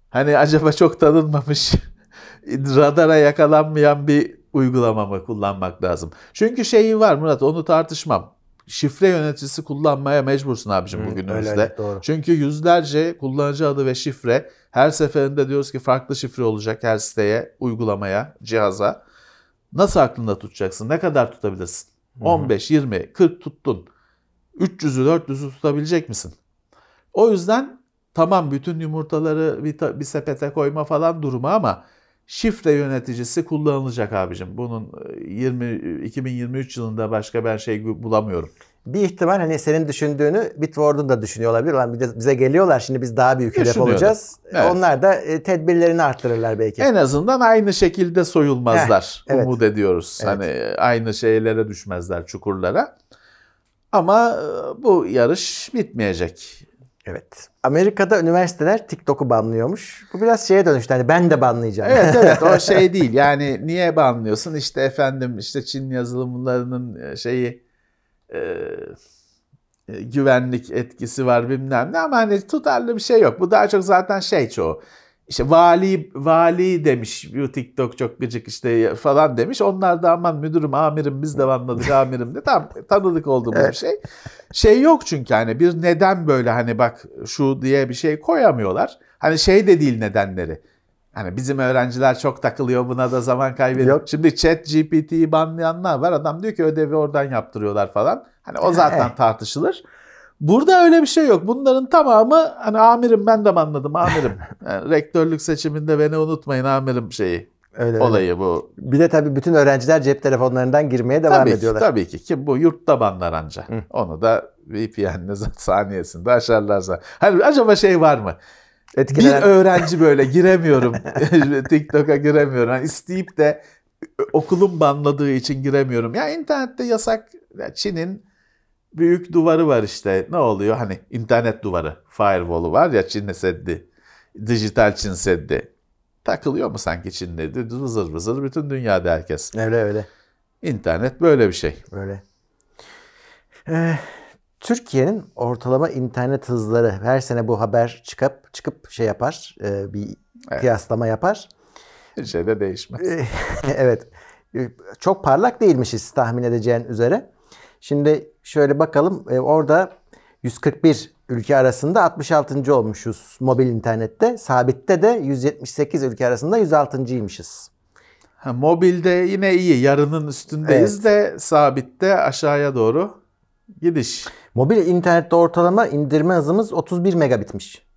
Hani acaba çok tanınmamış, <laughs> radara yakalanmayan bir uygulama mı kullanmak lazım? Çünkü şeyi var Murat, onu tartışmam. Şifre yöneticisi kullanmaya mecbursun abicim Hı, bugünümüzde. öyle, öyle, doğru. Çünkü yüzlerce kullanıcı adı ve şifre her seferinde diyoruz ki farklı şifre olacak her siteye, uygulamaya, cihaza. Nasıl aklında tutacaksın? Ne kadar tutabilirsin? 15, 20, 40 tuttun. 300'ü 400'ü tutabilecek misin? O yüzden tamam bütün yumurtaları bir, bir sepete koyma falan durumu ama şifre yöneticisi kullanılacak abicim. Bunun e, 20 2023 yılında başka ben şey bulamıyorum. Bir ihtimal hani senin düşündüğünü Bitwarden da düşünüyor olabilir. Lan bir de bize geliyorlar şimdi biz daha büyük hedef olacağız. Evet. Onlar da e, tedbirlerini arttırırlar belki. En azından aynı şekilde soyulmazlar. Heh, evet. Umut ediyoruz. Evet. Hani aynı şeylere düşmezler çukurlara. Ama e, bu yarış bitmeyecek. Evet. Amerika'da üniversiteler TikTok'u banlıyormuş. Bu biraz şeye dönüştü. Hani ben de banlayacağım. Evet <laughs> evet o şey değil. Yani niye banlıyorsun? İşte efendim işte Çin yazılımlarının şeyi e, e, güvenlik etkisi var bilmem ne ama hani tutarlı bir şey yok. Bu daha çok zaten şey çoğu. İşte vali vali demiş bu TikTok çok gıcık işte falan demiş. Onlar da aman müdürüm amirim biz de banladık amirim de. Tamam tanıdık olduğumuz bir şey. Şey yok çünkü hani bir neden böyle hani bak şu diye bir şey koyamıyorlar. Hani şey de değil nedenleri. Hani bizim öğrenciler çok takılıyor buna da zaman kaybediyor. Yok. Şimdi chat GPT'yi banlayanlar var. Adam diyor ki ödevi oradan yaptırıyorlar falan. Hani o zaten tartışılır. Burada öyle bir şey yok. Bunların tamamı hani amirim ben de banladım amirim. <laughs> Yani rektörlük seçiminde beni unutmayın amirim şeyi. Öyle, öyle. Olayı bu. Bir de tabii bütün öğrenciler cep telefonlarından girmeye devam tabii ediyorlar. Ki, tabii ki. Ki bu yurtta banlar anca. Onu da VPN'le saniyesinde aşarlarsa. Hani acaba şey var mı? Etkilenen- Bir öğrenci böyle <laughs> giremiyorum. <laughs> TikTok'a giremiyorum. Hani isteyip de okulun banladığı için giremiyorum. Ya internette yasak. Ya Çin'in büyük duvarı var işte. Ne oluyor? Hani internet duvarı. Firewall'u var ya Çin Seddi. Dijital Çin Seddi. Takılıyor mu sanki Çin'de? Vızır vızır bütün dünyada herkes. Öyle öyle. İnternet böyle bir şey. Öyle. Ee, Türkiye'nin ortalama internet hızları her sene bu haber çıkıp çıkıp şey yapar, e, bir kıyaslama yapar. Bir şey de değişmez. <laughs> evet. Ee, Çok parlak değilmişiz tahmin edeceğin üzere. Şimdi şöyle bakalım. Ee, Orada 141 ülke arasında 66. olmuşuz mobil internette. Sabitte de 178 ülke arasında 106.ymışız. Ha, mobilde yine iyi. Yarının üstündeyiz de sabitte aşağıya doğru gidiş. Mobil internette ortalama indirme hızımız 31 megabitmiş.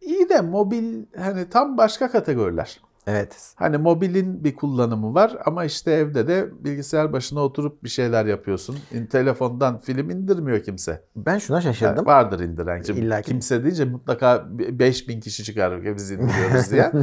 İyi de mobil hani tam başka kategoriler. Evet. Hani mobilin bir kullanımı var ama işte evde de bilgisayar başına oturup bir şeyler yapıyorsun. Telefondan film indirmiyor kimse. Ben şuna Yani şaşırdım. vardır indiren. Şimdi İlla ki. Kimse deyince mutlaka 5000 kişi çıkar biz indiriyoruz diye. <laughs>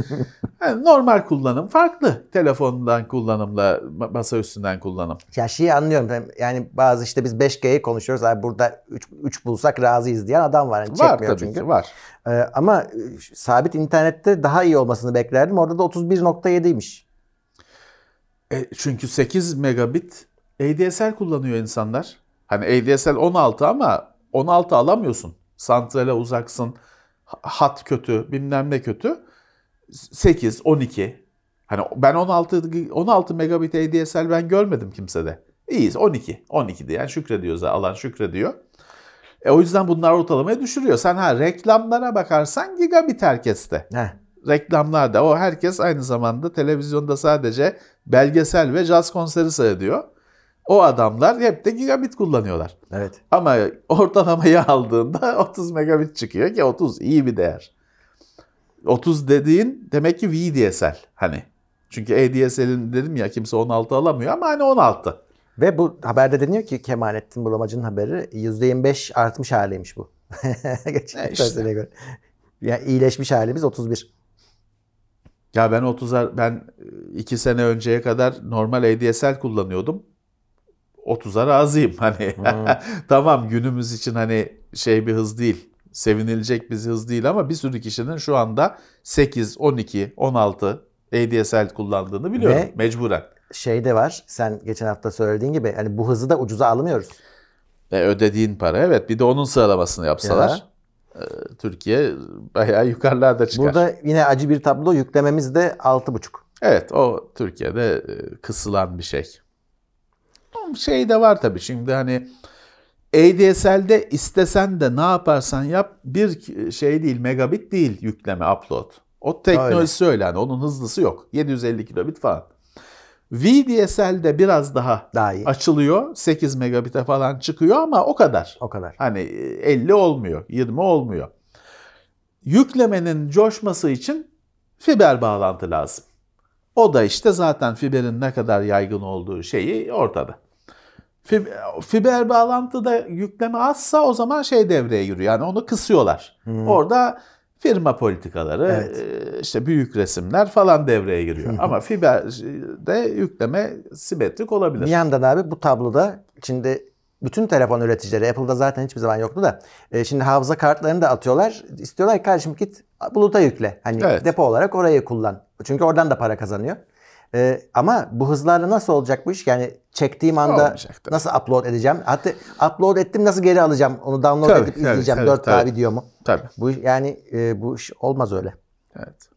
Yani normal kullanım farklı. Telefondan kullanımla ma- masa üstünden kullanım. Ya şeyi anlıyorum. Yani bazı işte biz 5G'yi konuşuyoruz. Abi burada 3, 3 bulsak razıyız diyen adam var. Yani var tabii çünkü. ki var. Ee, ama e, sabit internette daha iyi olmasını beklerdim. Orada da 31.7'ymiş. E, çünkü 8 megabit ADSL kullanıyor insanlar. Hani ADSL 16 ama 16 alamıyorsun. Santrale uzaksın. ha- Hat kötü, bilmem ne kötü. 8, 12. Hani ben 16 16 megabit ADSL ben görmedim kimsede. İyiyiz 12. 12 diyen şükrediyor zaten. Alan şükrediyor. E, o yüzden bunlar ortalamayı düşürüyor. Sen ha reklamlara bakarsan gigabit herkeste Heh. Reklamlarda o herkes aynı zamanda televizyonda sadece belgesel ve caz konseri seyrediyor. O adamlar hep de gigabit kullanıyorlar. Evet. Ama ortalamayı aldığında <laughs> 30 megabit çıkıyor ki 30 iyi bir değer. 30 dediğin demek ki VDSL hani. Çünkü ADSL'in dedim ya kimse 16 alamıyor ama hani 16. Ve bu haberde deniyor ki Kemalettin Bulamacı'nın haberi %25 artmış haliymiş bu. <laughs> Geçen E işte. seneye göre. Yani iyileşmiş halimiz 31. Ya ben 30'ar ben 2 sene önceye kadar normal ADSL kullanıyordum. 30'a razıyım <laughs> hani. <laughs> tamam günümüz için hani şey bir hız değil. Sevinilecek bir hız değil ama bir sürü kişinin şu anda 8, 12, 16 ADSL kullandığını biliyorum Ve- mecburen. Şey de var. Sen geçen hafta söylediğin gibi hani bu hızı da ucuza alamıyoruz. Ve ödediğin para evet bir de onun sıralamasını yapsalar Ya. E, Türkiye bayağı yukarılarda çıkar. Burada yine acı bir tablo yüklememiz de 6,5. Evet o Türkiye'de e, kısılan bir şey. Şey de var tabii şimdi hani ADSL'de istesen de ne yaparsan yap bir şey değil megabit değil yükleme upload. O teknolojisi öyle hani onun hızlısı yok. 750 kilobit falan. VDSL'de biraz daha Daha iyi. açılıyor. 8 megabit'e falan çıkıyor ama o kadar. O kadar. Hani 50 olmuyor, 20 olmuyor. Yüklemenin coşması için fiber bağlantı lazım. O da işte zaten fiberin ne kadar yaygın olduğu şeyi ortada. Fib- Fiber bağlantıda yükleme azsa o zaman şey devreye giriyor. Yani onu kısıyorlar. Orada firma politikaları, Evet. e, işte büyük resimler falan devreye giriyor. Ama fiberde yükleme simetrik olabilir. Bir yandan abi bu tabloda şimdi bütün telefon üreticileri Apple'da zaten hiçbir zaman yoktu da e, şimdi hafıza kartlarını da atıyorlar. İstiyorlar ki kardeşim git buluta yükle. Hani Evet. depo olarak orayı kullan. Çünkü oradan da para kazanıyor. E, ama bu hızlarla nasıl olacak bu iş? Yani çektiğim anda Olmayacak tabii. nasıl upload edeceğim? Hatta upload ettim nasıl geri alacağım? Onu download Tabii, edip tabii, izleyeceğim tabii, 4K tabii. videomu. Tabii. Bu yani e, bu iş olmaz öyle. Evet.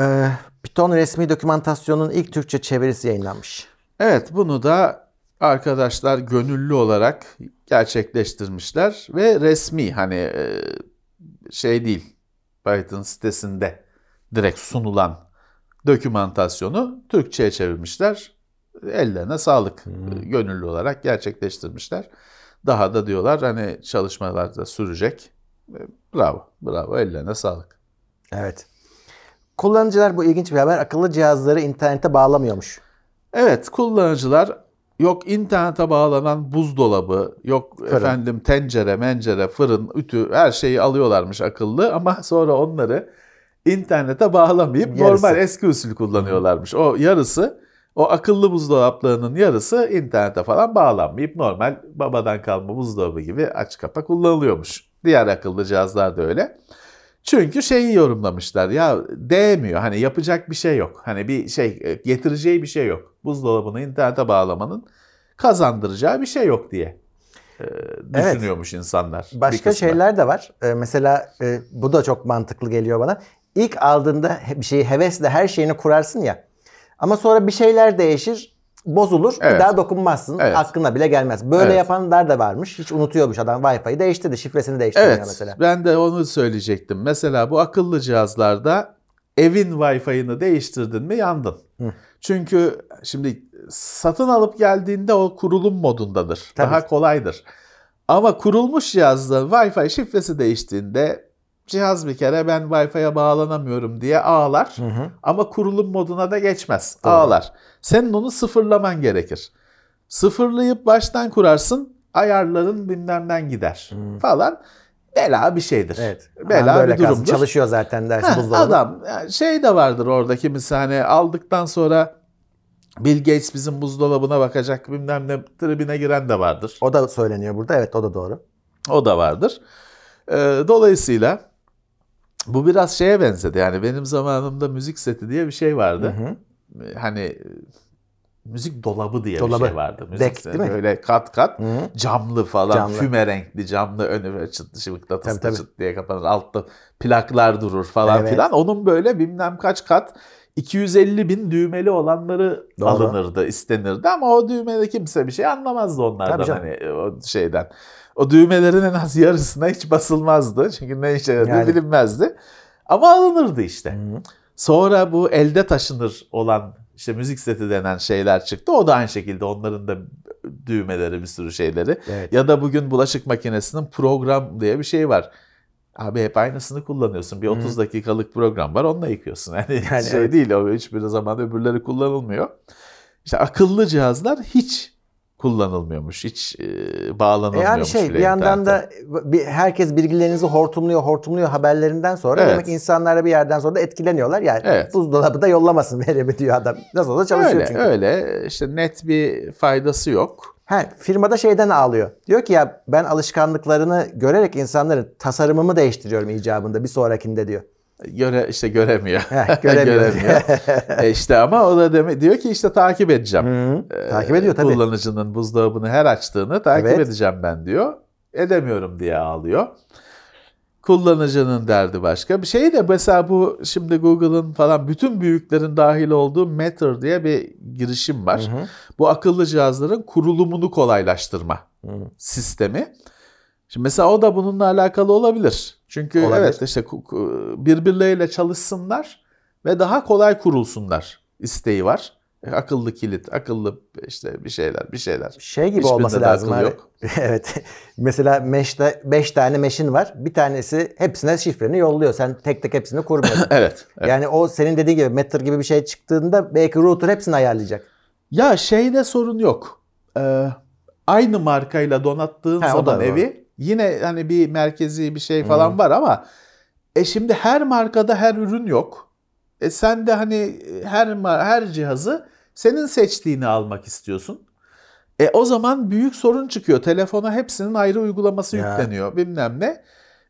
E, Python resmi dokümantasyonun ilk Türkçe çevirisi yayınlanmış. Evet bunu da arkadaşlar gönüllü olarak gerçekleştirmişler ve resmi hani e, şey değil Python sitesinde direkt sunulan dokümantasyonu Türkçe'ye çevirmişler. Ellerine sağlık e, gönüllü olarak gerçekleştirmişler. Daha da diyorlar hani çalışmalar da sürecek. E, Bravo, bravo ellerine sağlık. Evet. Kullanıcılar bu ilginç bir haber akıllı cihazları internete bağlamıyormuş. Evet kullanıcılar yok internete bağlanan buzdolabı, yok efendim tencere, mencere, fırın, ütü her şeyi alıyorlarmış akıllı ama <laughs> sonra onları internete bağlamayıp Yarısı. normal eski usul kullanıyorlarmış. O yarısı o akıllı buzdolaplarının yarısı internete falan bağlanmayıp normal babadan kalma buzdolabı gibi aç kapa kullanılıyormuş. Diğer akıllı cihazlar da öyle. Çünkü şeyi yorumlamışlar ya değmiyor hani yapacak bir şey yok. Hani bir şey e, getireceği bir şey yok. Buzdolabını internete bağlamanın kazandıracağı bir şey yok diye e, Evet. düşünüyormuş insanlar. bir Başka şeyler de var. Ee, mesela e, bu da çok mantıklı geliyor bana. İlk aldığında bir şeyi hevesle her şeyini kurarsın ya. Ama sonra bir şeyler değişir, bozulur. Evet. Daha dokunmazsın. Evet. Aklına bile gelmez. Böyle Evet. yapanlar da varmış. Hiç unutuyormuş adam Wi-Fi'yi değiştirdi. Şifresini değiştirmiyor Evet mesela. ben de onu söyleyecektim. Mesela bu akıllı cihazlarda evin Wi-Fi'ını değiştirdin mi yandın. Çünkü şimdi satın alıp geldiğinde o kurulum modundadır. Tabii. Daha kolaydır. Ama kurulmuş cihazda Wi-Fi şifresi değiştiğinde cihaz bir kere ben Wi-Fi'ye bağlanamıyorum diye ağlar. Ama kurulum moduna da geçmez. Ağlar. Senin onu sıfırlaman gerekir. Sıfırlayıp baştan kurarsın. Ayarların bilmemden gider falan. Bela bir şeydir. Evet. Bela böyle bir kalsın. durumdur. Çalışıyor zaten dersin Ha, buzdolabı. adam şey de vardır orada kimisi hani aldıktan sonra Bill Gates bizim buzdolabına bakacak bilmem ne tribine giren de vardır. O da söyleniyor burada. Evet o da doğru. O da vardır. Ee, dolayısıyla bu biraz şeye benzedi. Yani benim zamanımda müzik seti diye bir şey vardı. Ee, Hani e, müzik dolabı diye Dolabı. bir şey vardı. Müzik seti. değil mi? Böyle kat kat Hı hı. camlı falan Camlı. füme renkli camlı önü böyle çıt dışı mıknatıslı Tabii, çıt diye kapanır. Altta plaklar durur falan Evet. filan. Onun böyle bilmem kaç kat 250 bin düğmeli olanları Doğru. alınırdı, istenirdi ama o düğmede kimse bir şey anlamazdı onlardan hani o şeyden. O düğmelerin en az yarısına hiç basılmazdı. Çünkü ne işe yaradığı Yani. bilinmezdi. Ama alınırdı işte. Sonra bu elde taşınır olan işte müzik seti denen şeyler çıktı. O da aynı şekilde onların da düğmeleri bir sürü şeyleri. Evet. Ya da bugün bulaşık makinesinin program diye bir şey var. Abi hep aynısını kullanıyorsun. Bir 30 dakikalık program var onunla yıkıyorsun. <laughs> Yani, Yani şey evet. değil o hiçbir zaman öbürleri kullanılmıyor. İşte akıllı cihazlar hiç kullanılmıyormuş. Hiç e, E bağlanılmıyormuş yani şey bile bir yandan internete. da bir, herkes bilgilerinizi hortumluyor hortumluyor haberlerinden sonra Evet. demek insanlar bir yerden sonra da etkileniyorlar. Yani Evet. buzdolabı da yollamasın <laughs> verimi diyor adam. Nasıl olsa çalışıyor öyle, çünkü. öyle işte net bir faydası yok. He, firmada şeyden ağlıyor. Diyor ki ya ben alışkanlıklarını görerek insanların tasarımımı değiştiriyorum icabında bir sonrakinde diyor. Göre işte göremiyor. Heh, <laughs> göremiyor. e işte ama o da deme diyor ki işte takip edeceğim. Hı, Ee, takip ediyor tabii. Kullanıcının buzdolabını her açtığını takip Evet. edeceğim ben diyor. Edemiyorum diye ağlıyor. Kullanıcının derdi başka. Bir şey de mesela bu şimdi Google'ın falan bütün büyüklerin dahil olduğu Matter diye bir girişim var. Hı hı. Bu akıllı cihazların kurulumunu kolaylaştırma Hı. sistemi. Şimdi mesela o da bununla alakalı olabilir. Çünkü Olabilir. evet işte birbirleriyle çalışsınlar ve daha kolay kurulsunlar isteği var. E, Akıllı kilit, akıllı işte bir şeyler, bir şeyler. Şey gibi Hiçbirinde olması lazım abi. yok. <laughs> evet. Mesela Mesh'te 5 tane Mesh'in var. Bir tanesi hepsine şifreni yolluyor. Sen tek tek hepsini kurmuyorsun. <laughs> Evet. evet. Yani o senin dediğin gibi Matter gibi bir şey çıktığında belki router hepsini ayarlayacak. Ya şeyde sorun yok. Ee, aynı markayla donattığın Ha, zaman evi yine hani bir merkezi bir şey falan var ama e şimdi her markada her ürün yok. E sen de hani her ma- her cihazı senin seçtiğini almak istiyorsun. E o zaman büyük sorun çıkıyor. Telefona hepsinin ayrı uygulaması Ya. yükleniyor bilmem ne.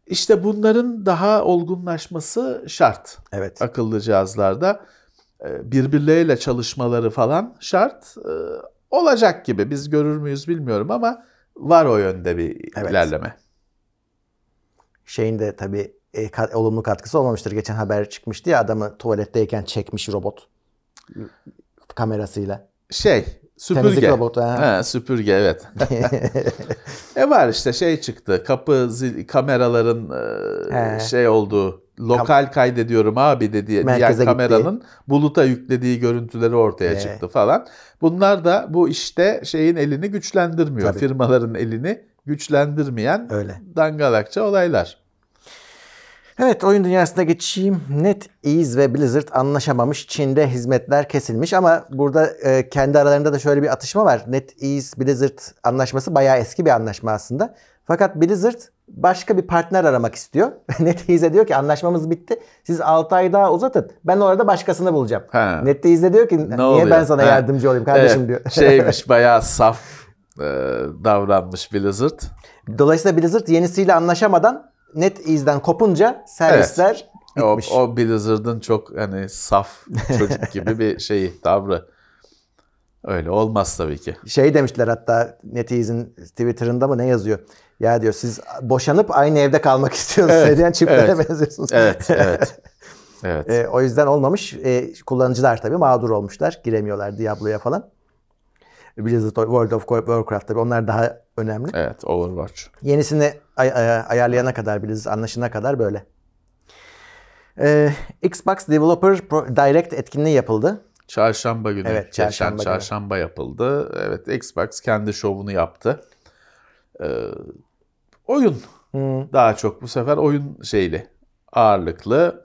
İşte bunların daha olgunlaşması şart Evet. akıllı cihazlarda e, birbirleriyle çalışmaları falan şart E, olacak gibi. Biz görür müyüz bilmiyorum ama var o yönde bir Evet. ilerleme. Şeyin de tabii e, ka- olumlu katkısı olmamıştır. Geçen haber çıkmıştı ya adamı tuvaletteyken çekmiş robot kamerasıyla. Şey, süpürge. Temizlik robotu, ha. Ha, süpürge evet. <laughs> e var işte şey çıktı. Kapı zil, kameraların e, He. şey olduğu lokal kaydediyorum abi dediği Merkeze diğer kameranın buluta yüklediği görüntüleri ortaya He. çıktı falan. Bunlar da bu işte şeyin elini güçlendirmiyor. Tabii. Firmaların elini güçlendirmeyen Öyle. dangalakça olaylar. Evet oyun dünyasına geçeyim. NetEase ve Blizzard anlaşamamış. Çin'de hizmetler kesilmiş ama burada e, kendi aralarında da şöyle bir atışma var. NetEase Blizzard anlaşması bayağı eski bir anlaşma aslında. Fakat Blizzard başka bir partner aramak istiyor. <laughs> NetEase'e diyor ki anlaşmamız bitti. Siz 6 ay daha uzatın. Ben orada başkasını bulacağım. NetEase diyor ki niye oluyor? ben sana Ha. yardımcı olayım kardeşim Evet, diyor. <laughs> Şeymiş bayağı saf e, davranmış Blizzard. Dolayısıyla Blizzard yenisiyle anlaşamadan NetEase'den kopunca servisler O, bitmiş. o Blizzard'ın çok hani saf çocuk <laughs> gibi bir şeyi, tavrı. Öyle olmaz tabii ki. Şey demişler hatta NetEase'in Twitter'ında mı ne yazıyor? Ya diyor siz boşanıp aynı evde kalmak <laughs> istiyorsunuz. Evet, Söyleyen çiftlere evet. benziyorsunuz. Evet, <laughs> evet. Evet. E, o yüzden olmamış. E, kullanıcılar tabii mağdur olmuşlar. Giremiyorlar Diablo'ya falan. Blizzard, World of Warcraft tabii onlar daha önemli. Evet, Overwatch. Yenisini ay- ay- ayarlayana kadar Blizzard anlaşına kadar böyle. E, Xbox Developer Direct etkinliği yapıldı. Çarşamba günü. Evet, geçen çarşamba günü. çarşamba yapıldı. Evet, Xbox kendi şovunu yaptı. Ee, oyun Hmm. daha çok bu sefer oyun şeyli, ağırlıklı.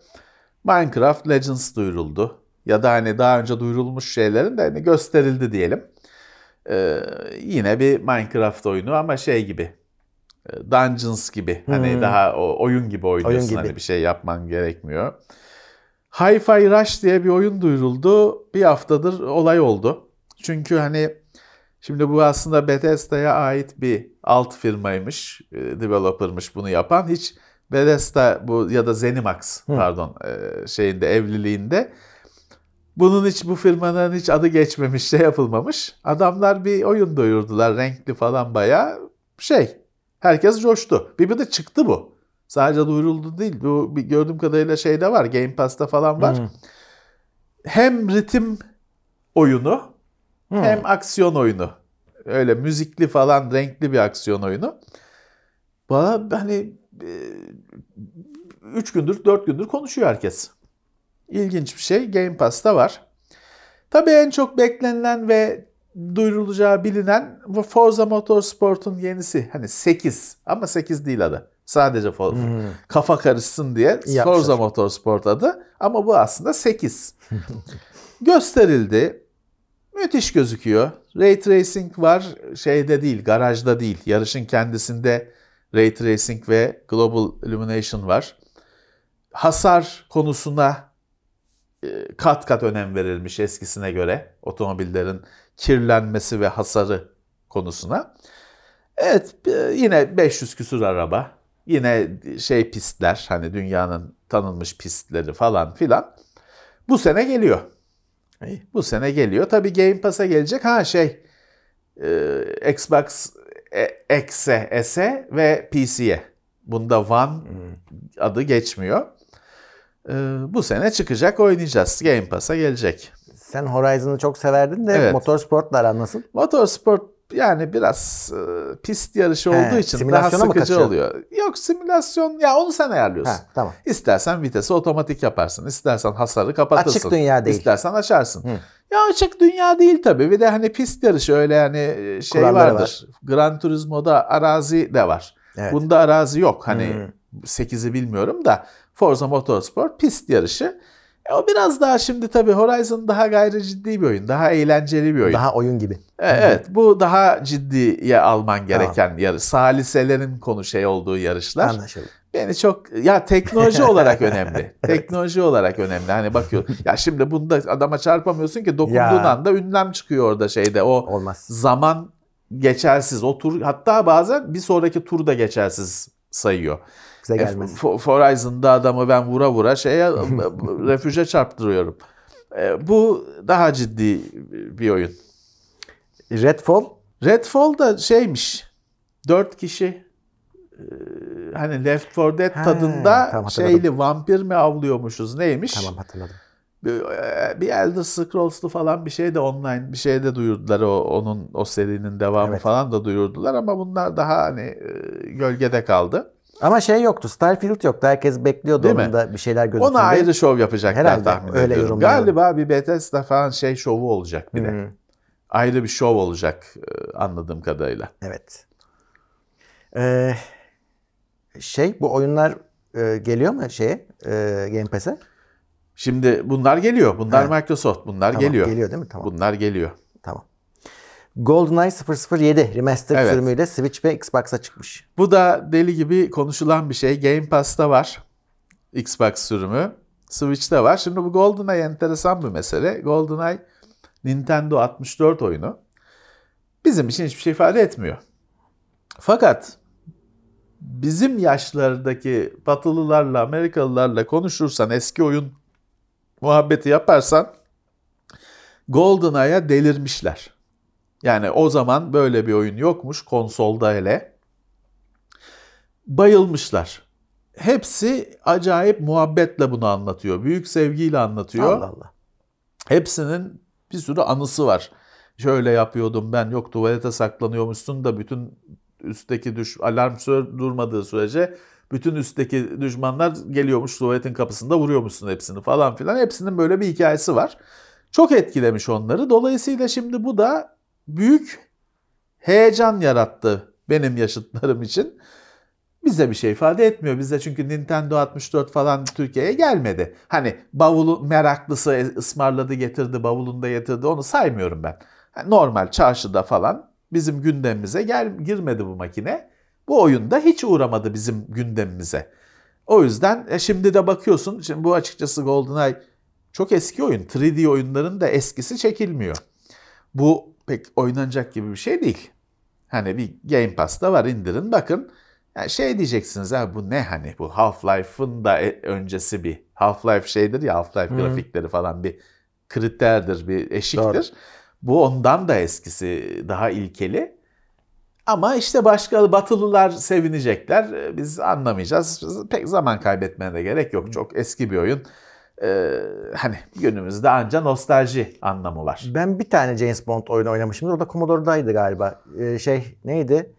Minecraft Legends duyuruldu. Ya da hani daha önce duyurulmuş şeylerin de hani gösterildi diyelim. Ee, yine bir Minecraft oyunu ama şey gibi. e, Dungeons gibi. Hani Hmm. daha o, oyun gibi oynuyorsun. gibi. Hani bir şey yapman gerekmiyor. Hi-Fi Rush diye bir oyun duyuruldu. Bir haftadır olay oldu. Çünkü hani şimdi bu aslında Bethesda'ya ait bir alt firmaymış, e, developer'mış bunu yapan. Hiç Bethesda bu ya da Zenimax pardon e, şeyinde evliliğinde bunun hiç bu firmanın hiç adı geçmemiş, şey yapılmamış. Adamlar bir oyun duyurdular, renkli falan bayağı şey. Herkes coştu. Bir de çıktı bu. Sadece duyuruldu değil. Bu gördüğüm kadarıyla şeyde var. Game Pass'ta falan var. Hmm. Hem ritim oyunu Hmm. hem aksiyon oyunu. Öyle müzikli falan renkli bir aksiyon oyunu. Bana hani 3 gündür 4 gündür konuşuyor herkes. İlginç bir şey. Game Pass'ta var. Tabii en çok beklenilen ve duyurulacağı bilinen Forza Motorsport'un yenisi. Hani 8 ama 8 değil adı. Sadece Forza. Hmm. Kafa karışsın diye Yapmışlar. Forza Motorsport adı. Ama bu aslında 8. <laughs> Gösterildi. Müthiş gözüküyor. Ray Tracing var. Şeyde değil, garajda değil. Yarışın kendisinde Ray Tracing ve Global Illumination var. Hasar konusuna e, kat kat önem verilmiş eskisine göre. Otomobillerin kirlenmesi ve hasarı konusuna. Evet e, yine 500 küsur araba. Yine şey pistler hani dünyanın tanınmış pistleri falan filan. Bu sene geliyor. Bu sene geliyor. Tabii Game Pass'a gelecek. Ha şey e, Xbox e, X'e, S'e ve PC'ye. Bunda One adı geçmiyor. E, bu sene çıkacak oynayacağız. Game Pass'a gelecek. Sen Horizon'ı çok severdin de Evet. motorsportla aran nasıl? Motorsport yani biraz e, pist yarışı He, olduğu için daha simülasyona mı sıkıcı kaçıyor? oluyor. Yok simülasyon ya onu sen ayarlıyorsun. Ha, tamam. İstersen vitesi otomatik yaparsın. istersen hasarı kapatırsın. Açık dünya değil. İstersen açarsın. Hı. Ya açık dünya değil tabii. Bir de hani pist yarışı öyle yani şey Kuralları vardır. Gran Turismo'da arazi de var. Evet. Bunda arazi yok. Hani Hı. 8'i bilmiyorum da Forza Motorsport pist yarışı. E o biraz daha şimdi tabii Horizon daha gayri ciddi bir oyun. Daha eğlenceli bir oyun. Daha oyun gibi. E, Evet bu daha ciddiye alman gereken yarış. Saliselerin konu şey olduğu yarışlar. Anlaşıldı. Beni çok ya teknoloji <laughs> olarak önemli. Teknoloji olarak önemli. Hani bakıyor. <laughs> Ya şimdi bunda adama çarpamıyorsun ki dokunduğun Ya. anda ünlem çıkıyor orada şeyde. O Olmaz. zaman geçersiz. O tur hatta bazen bir sonraki tur da geçersiz sayıyor. Bize E, gelmez. F- Horizon'da adamı ben vura vura şeye <laughs> refüje çarptırıyorum. E, bu daha ciddi bir oyun. Redfall Redfall da şeymiş. Dört kişi e, hani Left 4 Dead Ha, tadında tamam, şeyli vampir mi avlıyormuşuz neymiş? tamam hatırladım. Bir, e, bir Elder Scrolls'lu falan bir şey de online bir şey de duyurdular o onun o serinin devamı Evet. falan da duyurdular ama bunlar daha hani e, gölgede kaldı. Ama şey yoktu. Starfield yoktu. Herkes bekliyordu Değil mi? onun da bir şeyler gözüksün Ona ayrı şov yapacaklar Herhalde, tahmin öyle ediyorum. Galiba bir Bethesda falan şey şovu olacak bir de. Hı, Ayrı bir şov olacak e, anladığım kadarıyla. Evet. Ee, şey bu oyunlar e, geliyor mu şeye e, Game Pass'e? Şimdi bunlar geliyor. Bunlar Ha. Microsoft. Bunlar Tamam, geliyor. Geliyor değil mi? Tamam. Bunlar geliyor. GoldenEye 007 remaster Evet. sürümüyle Switch ve Xbox'a çıkmış. Bu da deli gibi konuşulan bir şey. Game Pass'ta var. Xbox sürümü. Switch'te var. Şimdi bu GoldenEye enteresan bir mesele. GoldenEye Nintendo 64 oyunu. Bizim için hiçbir şey ifade etmiyor. Fakat bizim yaşlardaki Batılılarla, Amerikalılarla konuşursan, eski oyun muhabbeti yaparsan GoldenEye'a delirmişler. Yani o zaman böyle bir oyun yokmuş konsolda hele. Bayılmışlar. Hepsi acayip muhabbetle bunu anlatıyor. Büyük sevgiyle anlatıyor. Allah Allah. Hepsinin bir sürü anısı var. Şöyle yapıyordum ben yok tuvalete saklanıyormuşsun da bütün üstteki düş alarm durmadığı sürece bütün üstteki düşmanlar geliyormuş tuvaletin kapısında vuruyormuşsun hepsini falan filan. Hepsinin böyle bir hikayesi var. Çok etkilemiş onları. Dolayısıyla şimdi bu da büyük heyecan yarattı benim yaşıtlarım için. Bize bir şey ifade etmiyor. Bize çünkü Nintendo 64 falan Türkiye'ye gelmedi. Hani bavulu meraklısı ısmarladı getirdi, bavulunda getirdi onu saymıyorum ben. Normal çarşıda falan bizim gündemimize gel girmedi bu makine. Bu oyunda hiç uğramadı bizim gündemimize. O yüzden e, şimdi de bakıyorsun, şimdi bu açıkçası GoldenEye çok eski oyun. 3D oyunların da eskisi çekilmiyor. Bu pek oynanacak gibi bir şey değil. Hani bir Game Pass'ta var indirin bakın. Yani şey diyeceksiniz ha bu ne hani bu Half-Life'ın da e- öncesi bir Half-Life şeydir ya Half-Life Hı. grafikleri falan bir kriterdir bir eşiktir. Doğru. Bu ondan da eskisi daha ilkeli. Ama işte başka batılılar sevinecekler. Biz anlamayacağız. Pek zaman kaybetmeye de gerek yok. Çok eski bir oyun. Ee, hani günümüzde anca nostalji anlamı var. Ben bir tane James Bond oyunu oynamışımdır. O da Commodore'daydı galiba. Ee, şey neydi?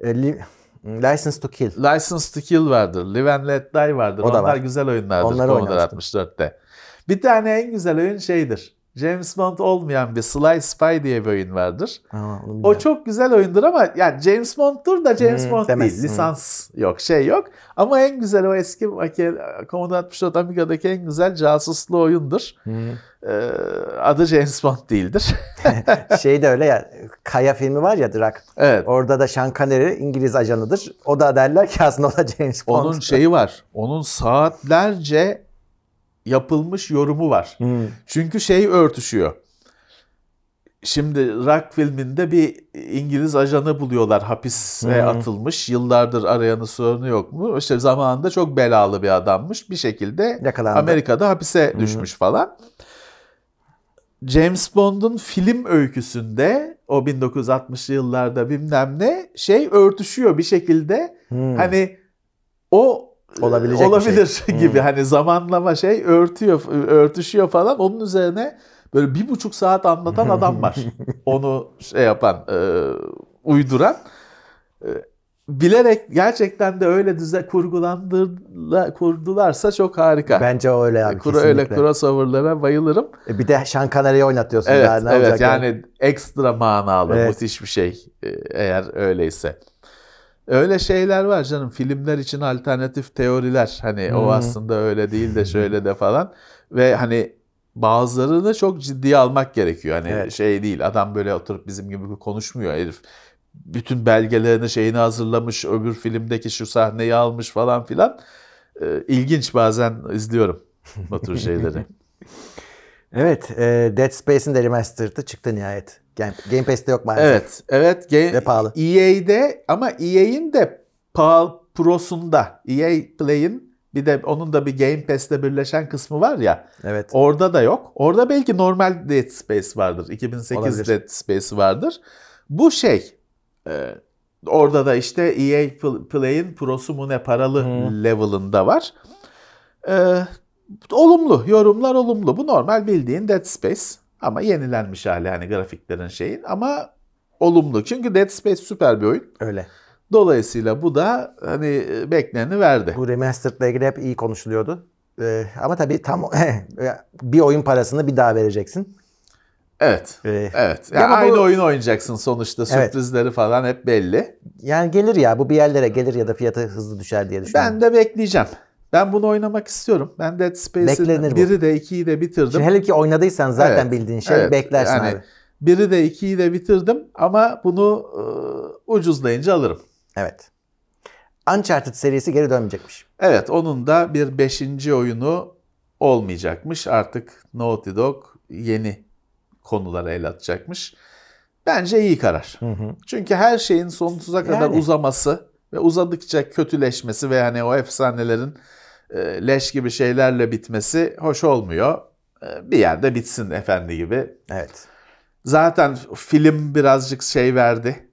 Ee, Li- License to Kill. License to Kill vardır. Live and Let Die vardır. O da Onlar var. güzel oyunlardır Onları Commodore oynamıştım. 64'te. Bir tane en güzel oyun şeydir. James Bond olmayan bir Sly Spy diye bir oyun vardır. Aa, O çok güzel oyundur ama yani James Bond'dur da James Hmm, Bond demez. değil. Hmm. Lisans yok, şey yok. Ama en güzel o eski Commodore 64 Amiga'daki en güzel casuslu oyundur. Hı. Ee, adı James Bond değildir. <laughs> <laughs> şey de öyle ya. Kaya filmi var ya Drak. evet. Orada da Sean Connery İngiliz ajanıdır. O da derler ki aslında o da James Bond. Onun şeyi var. Onun saatlerce yapılmış yorumu var. Hmm. Çünkü şey örtüşüyor. Şimdi Rock filminde bir İngiliz ajanı buluyorlar hapise Hı. atılmış. Yıllardır arayanı sorunu yok mu? İşte zamanında çok belalı bir adammış. Bir şekilde Yakalandı. Amerika'da hapise düşmüş falan. James Bond'un film öyküsünde o 1960'lı yıllarda bilmem ne şey örtüşüyor bir şekilde. Hmm. Hani o Olabilecek bir olabilir şey. <laughs> gibi Hmm. hani zamanlama şey örtüyor örtüşüyor falan onun üzerine böyle bir buçuk saat anlatan adam var <laughs> onu şey yapan e, uyduran E, bilerek gerçekten de öyle düze kurgulandırla kurdularsa çok harika. Bence öyle abi. Kuru, öyle crossover'lara bayılırım. E, Bir de Sean Connery'i oynatıyorsun. Evet, ne evet yani ekstra manalı, Evet. müthiş bir şey e, eğer öyleyse. Öyle şeyler var canım. Filmler için alternatif teoriler. Hani o Hmm. aslında öyle değil de <laughs> şöyle de falan. Ve hani bazılarını çok ciddiye almak gerekiyor. Hani Evet. şey değil. Adam böyle oturup bizim gibi konuşmuyor herif. Bütün belgelerini şeyini hazırlamış. Öbür filmdeki şu sahneyi almış falan filan. Ee, ilginç bazen izliyorum o tür şeyleri. <laughs> Evet. e, Dead Space'in de remastered'ı çıktı nihayet. Game, Game Pass'te yok maalesef. Evet, evet. Ge- Ve pahalı. EA'de ama EA'in de pahalı prosunda, EA Play'in bir de onun da bir Game Pass'te birleşen kısmı var ya. Evet. Orada da yok. Orada belki normal Dead Space vardır. 2008 Olabilir. Dead Space vardır. Bu şey e, orada da işte EA Pl- Play'in prosu mu ne paralı Hı. level'ında var. E, olumlu. Yorumlar olumlu. Bu normal bildiğin Dead Space ama yenilenmiş hali hani grafiklerin şeyin ama olumlu. Çünkü Dead Space süper bir oyun. Öyle. Dolayısıyla bu da hani deneni verdi. Bu remastered'la ilgili hep iyi konuşuluyordu. E, ama tabii tam <laughs> bir oyun parasını bir daha vereceksin. Evet. E, Evet. Ya Yani ama aynı bu- oyun oynayacaksın sonuçta. Evet. Sürprizleri falan hep belli. yani gelir ya bu bir yerlere gelir ya da fiyatı hızlı düşer diye düşünüyorum. Ben de bekleyeceğim. Ben bunu oynamak istiyorum. Ben Dead Space'in biri de ikiyi de bitirdim. Şimdi hele ki oynadıysan zaten Evet, bildiğin şey evet. beklersin Yani abi. Biri de ikiyi de bitirdim ama bunu e, ucuzlayınca alırım. Evet. Uncharted serisi geri dönmeyecekmiş. Evet onun da bir beşinci oyunu olmayacakmış. Artık Naughty Dog yeni konulara el atacakmış. Bence iyi karar. Hı hı. Çünkü her şeyin sonsuza kadar Yani. uzaması ve uzadıkça kötüleşmesi ve hani o efsanelerin leş gibi şeylerle bitmesi hoş olmuyor. E, Bir yerde bitsin efendi gibi. Evet. Zaten film birazcık şey verdi.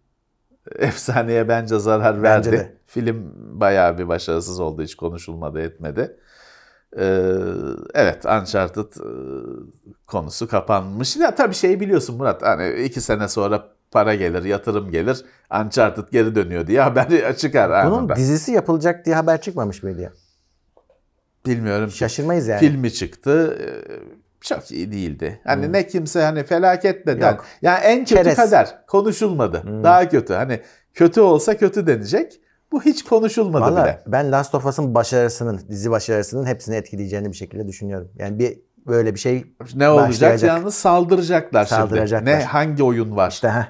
<laughs> Efsaneye bence zarar Bence verdi. de. Film bayağı bir başarısız oldu. Hiç konuşulmadı etmedi. Ee, evet Uncharted e, konusu kapanmış. Ya tabii şey biliyorsun Murat hani iki sene sonra para gelir, yatırım gelir. Uncharted geri dönüyor diye haber <laughs> çıkar Bunun anında. dizisi yapılacak diye haber çıkmamış mıydı ya? Bilmiyorum. Şaşırmayız yani. Filmi çıktı. Ee, Çok iyi değildi. Hani Hmm. ne kimse hani felaket de der. Yok. Yani en kötü Çerez. kader. Konuşulmadı. Hmm. Daha kötü. Hani kötü olsa kötü denecek. Bu hiç konuşulmadı Valla bile. ben Last of Us'ın başarısının, dizi başarısının hepsini etkileyeceğini bir şekilde düşünüyorum. Yani bir böyle bir şey Ne olacak? Yalnız saldıracaklar, Saldıracaklar. şimdi. Ne hangi oyun var? işte heh,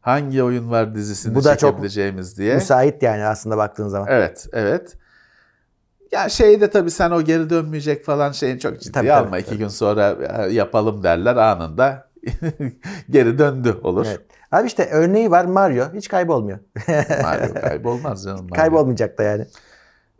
Hangi oyun var dizisini Bu da çok çekebileceğimiz diye. müsait yani aslında baktığın zaman. Evet, evet. Ya şeyde tabii sen o geri dönmeyecek falan şeyin çok ciddiye Tabii, alma. tabii, İki tabii. gün sonra yapalım derler anında. <laughs> geri döndü olur. Evet. Abi işte örneği var Mario hiç kaybolmuyor. <laughs> Mario <laughs> kaybolmaz canım. Mario. Kaybolmayacak da yani.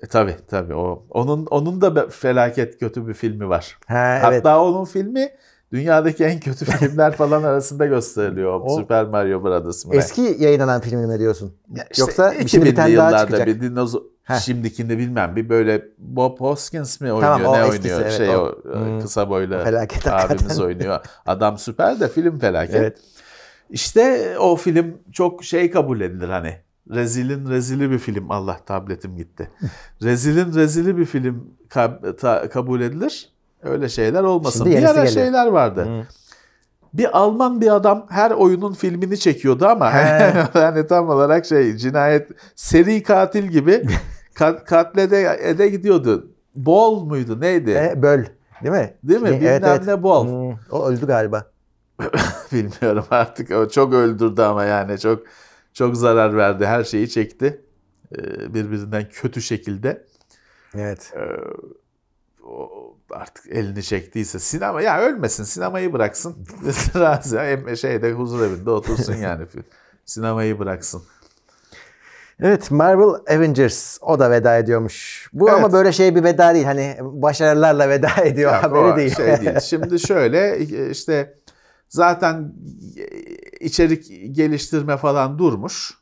E, tabii tabii o. Onun onun da felaket kötü bir filmi var. Ha, Hatta evet. onun filmi dünyadaki en kötü filmler falan arasında gösteriliyor. O- Super Mario Brothers mı? Eski yayınlanan filmi mi diyorsun? Ya işte Yoksa 2000'li şimdi bir tane daha çıkacak. bir dinozor Heh. şimdikini bilmem bir böyle Bob Hoskins mi oynuyor Tamam, ne eskisi, oynuyor evet, şey o. o, Hmm. kısa boylu Felaket abimiz hakikaten. oynuyor. Adam süper de film felaket. Evet. İşte o film çok şey kabul edilir hani. Rezilin rezili bir film. Allah tabletim gitti. rezilin rezili bir film kab- ta- kabul edilir. Öyle şeyler olmasın. Şimdi Bir ara geliyor. şeyler vardı. Bir Alman bir adam her oyunun filmini çekiyordu ama <laughs> yani tam olarak şey cinayet seri katil gibi <laughs> kat, katlede ede gidiyordu. Bol muydu neydi? E, böl. Değil mi? Değil mi? Bilmem ne bol. Hmm, o öldü galiba. <laughs> Bilmiyorum artık. O çok öldürdü ama yani çok çok zarar verdi. Her şeyi çekti. Ee, birbirinden kötü şekilde. Evet. Ee, o artık elini çektiyse sinema ya ölmesin sinemayı bıraksın. <laughs> Razı hem şeyde huzur evinde otursun yani. <laughs> Sinemayı bıraksın. Evet Marvel Avengers o da veda ediyormuş. Bu Evet. ama böyle şey bir veda değil. Hani başarılarla veda <laughs> ediyor Yok, haberi değil. Şey değil. <laughs> Şimdi şöyle işte zaten içerik geliştirme falan durmuş.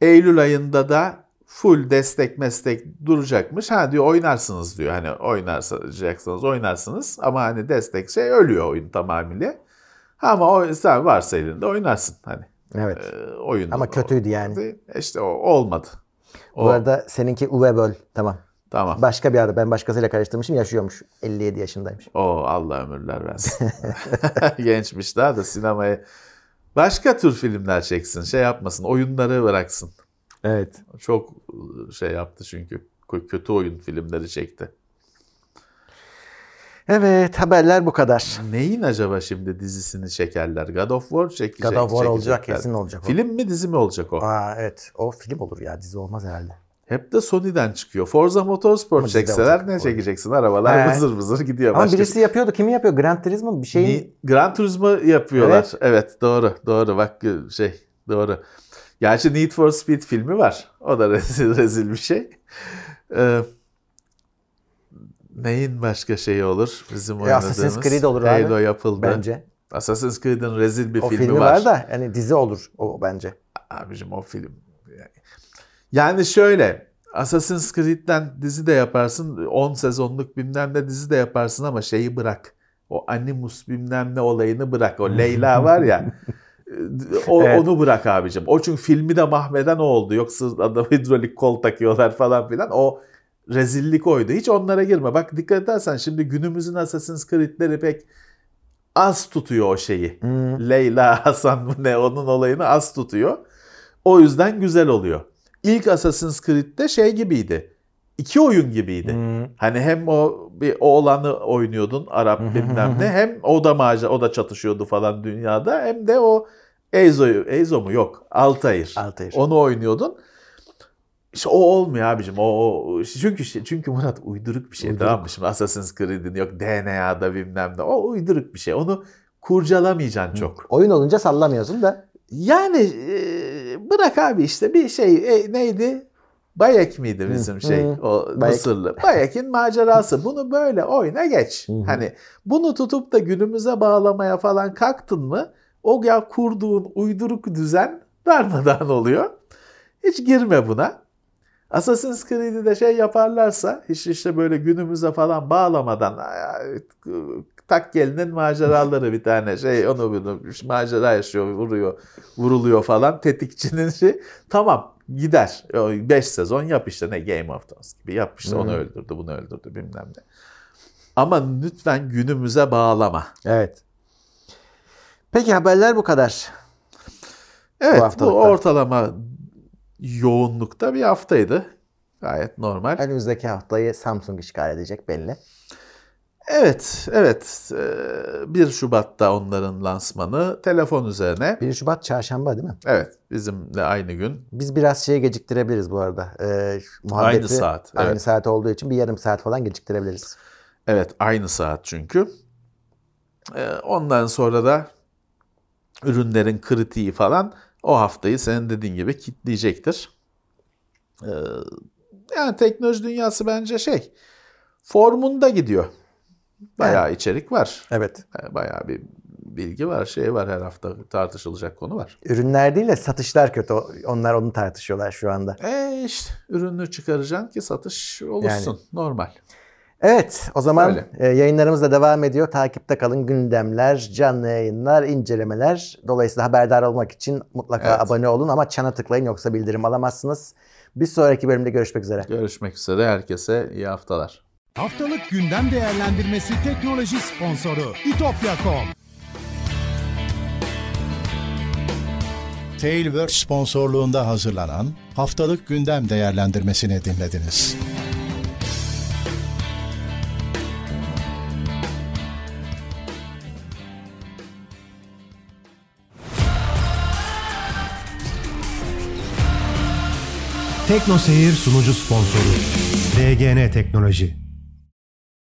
Eylül ayında da full destek meslek duracakmış. Ha diyor oynarsınız diyor. Hani oynarsınız oynarsınız ama hani destek şey ölüyor oyun tamamıyla. Ama o sen varsa elinde oynarsın hani. Evet. Ee, oyun. Ama kötüydü yani. İşte o olmadı. O, Bu arada seninki Uwe Boll. Tamam. tamam. Başka bir adı. Ben başkasıyla karıştırmışım. Yaşıyormuş. 57 yaşındaymış. O Allah ömürler versin. <laughs> <laughs> Gençmiş daha da sinemaya başka tür filmler çeksin. Şey yapmasın. Oyunları bıraksın. Evet. Çok şey yaptı çünkü. Kötü oyun filmleri çekti. Evet haberler bu kadar. Neyin acaba şimdi dizisini çekerler? God of War çekecek. God of War olacak kesin olacak o. Film mi dizi mi olacak o? Aa, evet. O film olur ya. Dizi olmaz herhalde. Hep de Sony'den çıkıyor. Forza Motorsport Ama çekseler olacak. ne çekeceksin? Arabalar He. vızır vızır gidiyor. Ama Başka birisi yapıyordu. Kimi yapıyor? Gran Turismo bir şey. Ni- Gran Turismo yapıyorlar. Evet. Evet. doğru doğru bak şey doğru. Gerçi Need for Speed filmi var. O da <laughs> rezil, rezil bir şey. Ee, neyin başka şeyi olur bizim E, oynadığımız? Assassin's Creed olur abi. Halo yapıldı. Bence. Assassin's Creed'in rezil bir O filmi, filmi var. var. da yani dizi olur o bence. Abicim o film. Yani, şöyle Assassin's Creed'den dizi de yaparsın. 10 sezonluk bilmem ne dizi de yaparsın ama şeyi bırak. O Animus bilmem ne olayını bırak. O Leyla <laughs> var ya. o, Evet. Onu bırak abicim. O çünkü filmi de mahveden o oldu. Yoksa adam hidrolik kol takıyorlar falan filan. O rezillik oydu. Hiç onlara girme. Bak dikkat edersen şimdi günümüzün Assassin's Creed'leri pek az tutuyor o şeyi. Hmm. Leyla <laughs> Hasan mı ne onun olayını az tutuyor. O yüzden güzel oluyor. İlk Assassin's Creed'de şey gibiydi. İki oyun gibiydi. Hmm. Hani hem o bir oğlanı oynuyordun Arap bilmem ne hem o da maca o da çatışıyordu falan dünyada hem de o Eizo'yu Eizo mu yok Altair. Altair. Onu oynuyordun. İşte o olmuyor abicim. O, o çünkü çünkü Murat uyduruk bir şey Uyduruk. tamam mı? Şimdi Assassin's Creed'in yok DNA'da bilmem ne. O uyduruk bir şey. Onu kurcalamayacaksın çok. Oyun olunca sallamıyorsun da. Yani e, bırak abi işte bir şey e, neydi? Bayek miydi bizim Hı, şey hı. o Bayek. Mısırlı? Bayek'in macerası. Bunu böyle oyna geç. Hı hı. Hani bunu tutup da günümüze bağlamaya falan kalktın mı o ya kurduğun uyduruk düzen darmadağın oluyor. Hiç girme buna. Assassin's Creed'i de şey yaparlarsa hiç işte böyle günümüze falan bağlamadan ay, tak gelinin maceraları bir tane şey onu bunu macera yaşıyor vuruyor vuruluyor falan tetikçinin şey tamam gider 5 sezon yap işte ne Game of Thrones gibi yap işte onu Hı. öldürdü bunu öldürdü bilmem ne. Ama lütfen günümüze bağlama. Evet. Peki haberler bu kadar. Evet bu, haftalıkta. ortalama yoğunlukta bir haftaydı. Gayet normal. Önümüzdeki haftayı Samsung işgal edecek belli. Evet, evet. Ee, 1 Şubat'ta onların lansmanı telefon üzerine. 1 Şubat çarşamba değil mi? Evet, bizimle aynı gün. Biz biraz şeyi geciktirebiliriz bu arada. Ee, muhabbeti Aynı saat, Aynı evet. saat olduğu için bir yarım saat falan geciktirebiliriz. Evet, aynı saat çünkü. Ee, ondan sonra da ürünlerin kritiği falan o haftayı senin dediğin gibi kitleyecektir. Ee, yani teknoloji dünyası bence şey formunda gidiyor. Bayağı içerik var. Evet. Yani Bayağı bir bilgi var, şey var her hafta tartışılacak konu var. Ürünler değil de satışlar kötü. Onlar onu tartışıyorlar şu anda. E işte ürünü çıkaracaksın ki satış olursun. Normal. Evet o zaman Öyle. E, yayınlarımız da devam ediyor. Takipte kalın gündemler, canlı yayınlar, incelemeler. Dolayısıyla haberdar olmak için mutlaka evet. abone olun ama çana tıklayın yoksa bildirim alamazsınız. Bir sonraki bölümde görüşmek üzere. Görüşmek üzere herkese iyi haftalar. Haftalık gündem değerlendirmesi teknoloji sponsoru itopya.com Tailwork sponsorluğunda hazırlanan haftalık gündem değerlendirmesini dinlediniz. Tekno Seyir sunucu sponsoru DGN Teknoloji.